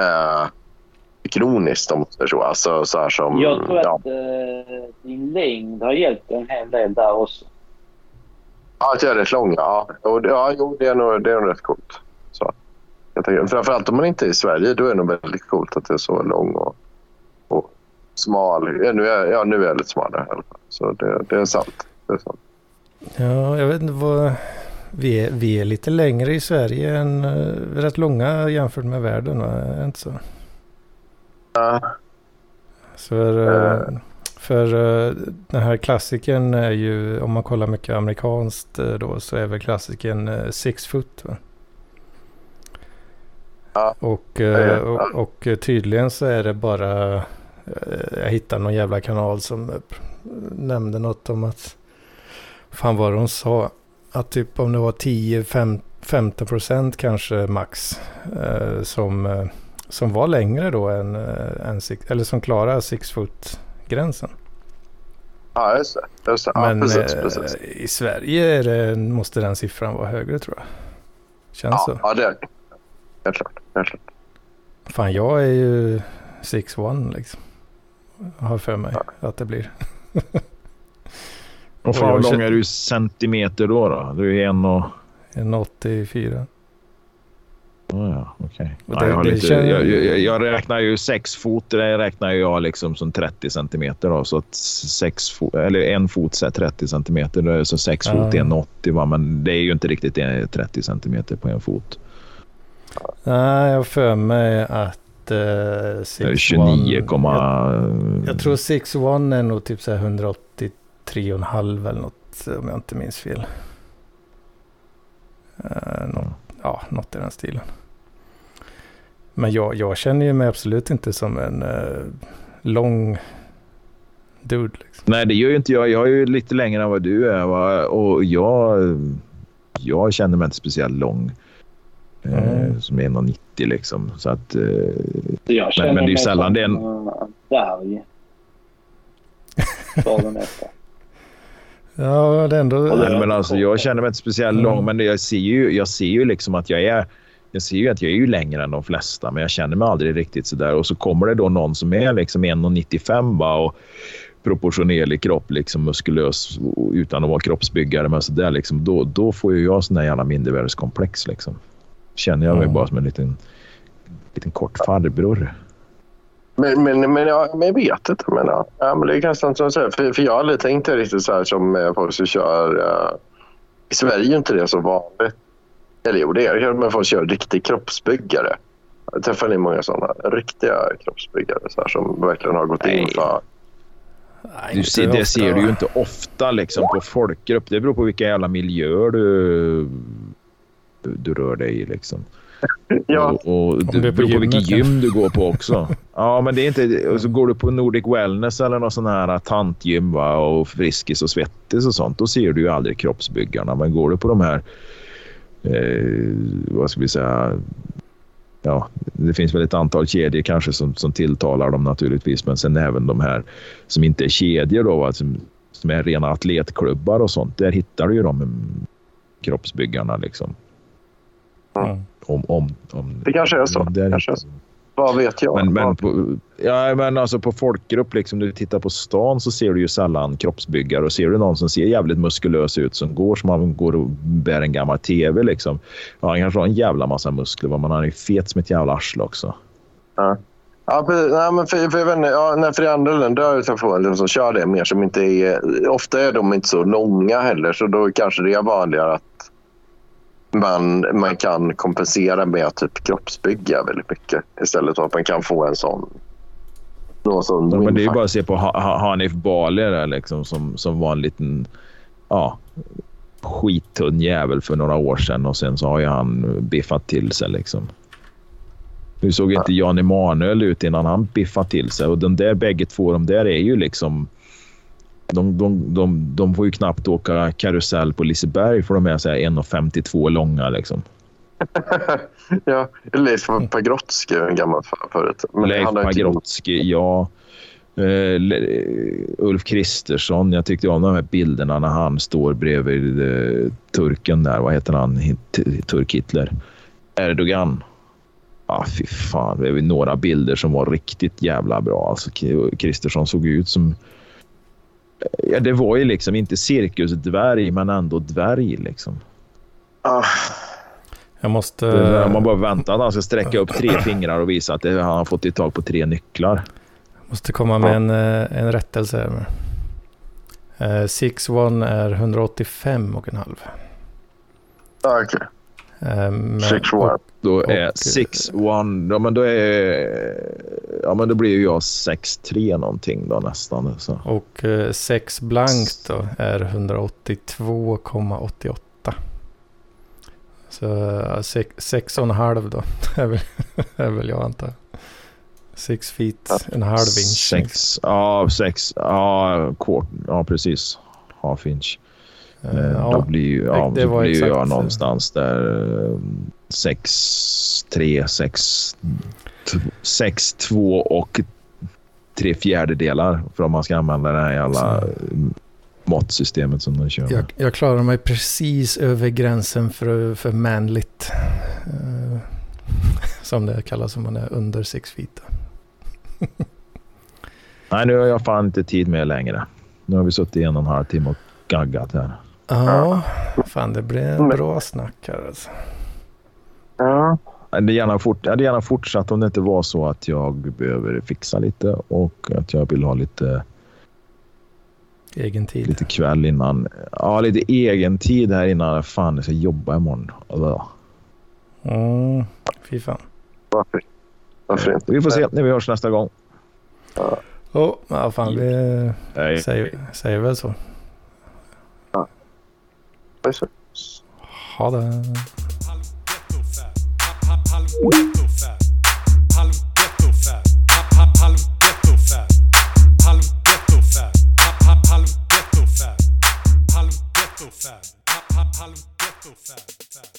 eh, kroniskt. Om så. Alltså, så här som, jag tror ja. att eh, din längd har hjälpt en hel del där också. Ja, att jag är rätt lång. Ja, och, ja jo, det är nog, det är nog rätt coolt. Så. Jag tänker, framförallt om man inte är i Sverige, då är det nog väldigt coolt att det är så lång och, och smal. Ja, nu är, ja, nu är jag lite smalare i alla fall. Så det, det är sant. Ja, jag vet inte vad... Vi är, vi är lite längre i Sverige än uh, rätt långa jämfört med världen, va? Är det inte så? För, uh, för uh, den här klassiken är ju, om man kollar mycket amerikanskt då, så är väl klassiken Six Foot. Va? Och, och, och, tydligen så är det bara, jag hittade någon jävla kanal som nämnde något om att fan vad de sa, att typ om det var 10-15 procent kanske max eh, som, eh, som var längre då än, äh, än eller som klarar six foot gränsen. Ja, just det. Just det. Ja, Men precis, eh, precis. i Sverige det, måste den siffran vara högre tror jag. Känns ja, så. Ja, det är det. Helt klart. Helt klart. Fan, jag är ju 6-1 liksom. Har för mig ja. att det blir. Och fan, hur lång är du i centimeter då? då? Du är en och... En 84. Oh, ja. Okay. Ja, jag, lite, känner... jag, jag, jag, räknar ju sex fot, det räknar jag liksom som 30 centimeter. Då, så att sex fot, eller en fot är 30 centimeter, så sex ja. fot är 1,80. Va? Men det är ju inte riktigt 30 centimeter på en fot. Nej, jag har för mig att uh, Six 29, one, jag, jag tror Six One är nog typ så här 183,5 eller något om jag inte minns fel. Uh, något, ja, något i den stilen. Men jag, jag känner ju mig absolut inte som en uh, lång dude. Liksom. Nej, det gör ju inte jag. Jag är ju lite längre än vad du är. Va? Och jag, jag känner mig inte speciellt lång. Eh, mm. som är 1,90 liksom. Så att, eh, jag men, men det är ju sällan det är en... dvärg. [laughs] ja, det är ändå... Men, men alltså, jag känner mig inte speciellt mm. lång, men jag ser ju, jag ser ju liksom att jag är... Jag ser ju att jag är ju längre än de flesta, men jag känner mig aldrig riktigt så där. Och så kommer det då någon som är liksom 1,95 och proportionerlig kropp, liksom muskulös utan att vara kroppsbyggare. Men så där, liksom, då, då får ju jag sådana jävla mindervärdeskomplex. Liksom känner jag mig mm. bara som en liten, liten kort farbror. Men, men, men, ja, men jag vet inte. Men, ja. Ja, men det är ganska som säger, för, för jag har aldrig tänkt riktigt så här som eh, folk som kör... Uh, I Sverige är inte det så vanligt. Eller jo, det är det. Men folk kör riktig kroppsbyggare. Träffar ni många sådana riktiga kroppsbyggare så här, som verkligen har gått Nej. in för... Nej, du ser, det ser du ju inte ofta liksom, på folkgrupp. Det beror på vilka jävla miljöer du du rör dig i. Liksom. Ja. Och, och du, beror på vilket gym du går på också. [laughs] ja, men det är inte... Och så går du på Nordic Wellness eller någon sån här tantgym va, och Friskis och Svettis och sånt. Då ser du ju aldrig kroppsbyggarna. Men går du på de här... Eh, vad ska vi säga? Ja, det finns väl ett antal kedjor kanske som, som tilltalar dem naturligtvis. Men sen även de här som inte är kedjor då, va, som, som är rena atletklubbar och sånt. Där hittar du ju de kroppsbyggarna liksom. Mm. Om, om, om, det kanske är så. Det kanske är så. Vad vet jag? Men, men, på, ja, men alltså på folkgrupp, liksom, du tittar på stan så ser du ju sällan kroppsbyggare. Och ser du någon som ser jävligt muskulös ut som går som han går och bär en gammal tv. Liksom. Ja, han kanske har en jävla massa muskler, men han är fet som ett jävla arsle också. Ja. Ja, nej, men för, för, vänner, ja, nej, för i andra länder har jag träffat liksom, som kör det mer som inte är... Ofta är de inte så långa heller, så då kanske det är vanligare att man, man kan kompensera med att typ kroppsbygga väldigt mycket istället för att man kan få en sån... Ja, men det är ju bara att se på Hanif Bali där liksom, som, som var en liten ja, skittunn jävel för några år sedan och sen så har ju han biffat till sig. Liksom. Hur såg inte Jan Emanuel ut innan han biffade till sig? Och de där bägge två, de där är ju liksom de, de, de, de får ju knappt åka karusell på Liseberg för de är 1,52 långa. Liksom. [laughs] ja, Leif Pagrotsky, en gammal förut. Men Leif Pagrotsky, ja. Uh, Ulf Kristersson. Jag tyckte om de här bilderna när han står bredvid uh, turken där. Vad heter han? Turk-Hitler. Erdogan. Ah, fy fan, det är några bilder som var riktigt jävla bra. Alltså, Kristersson såg ut som Ja, det var ju liksom inte cirkusdvärg, men ändå dvärg liksom. Ah. Jag måste... Man bara väntar att han ska sträcka upp tre fingrar och visa att han har fått i tag på tre nycklar. Jag måste komma med en, eh, en rättelse. Uh, Six One är 185 och en halv. Okej. Okay. Um, six One. Då är Six One, ja men då är, ja men då blir ju jag 6-3 någonting då nästan. Så. Och eh, 6 blankt då är 182,88. Så 6,5 då [laughs] är väl, är väl jag antar. 6 feet, en halv inch. Sex, ja, sex, ja, quart, ja precis. Half inch. Uh, ja, då blir, ju, ja, det, blir exakt, jag någonstans där 6, 3, 6, 6, 2 och tre fjärdedelar för om man ska använda det här jävla måttsystemet som de kör. Jag, jag klarar mig precis över gränsen för, för manligt. Uh, som det kallas om man är under 6 feet. Nej, nu har jag fan inte tid med längre. Nu har vi suttit i en och en halv timme och gaggat här. Ja, fan det blir en bra snack här alltså. Ja, Jag hade, gärna fort, jag hade gärna fortsatt om det inte var så att jag behöver fixa lite och att jag vill ha lite... Egen tid. Lite kväll innan. Ja, lite egen tid här innan fan jag ska jobba imorgon. Mm, fy fan. Varför? Varför inte? Vi får se när vi hörs nästa gång. Ja. Oh, ja, fan vi säger, säger väl så. Ja. Ha det. halv ghetto-fab. Halv ghetto-fab.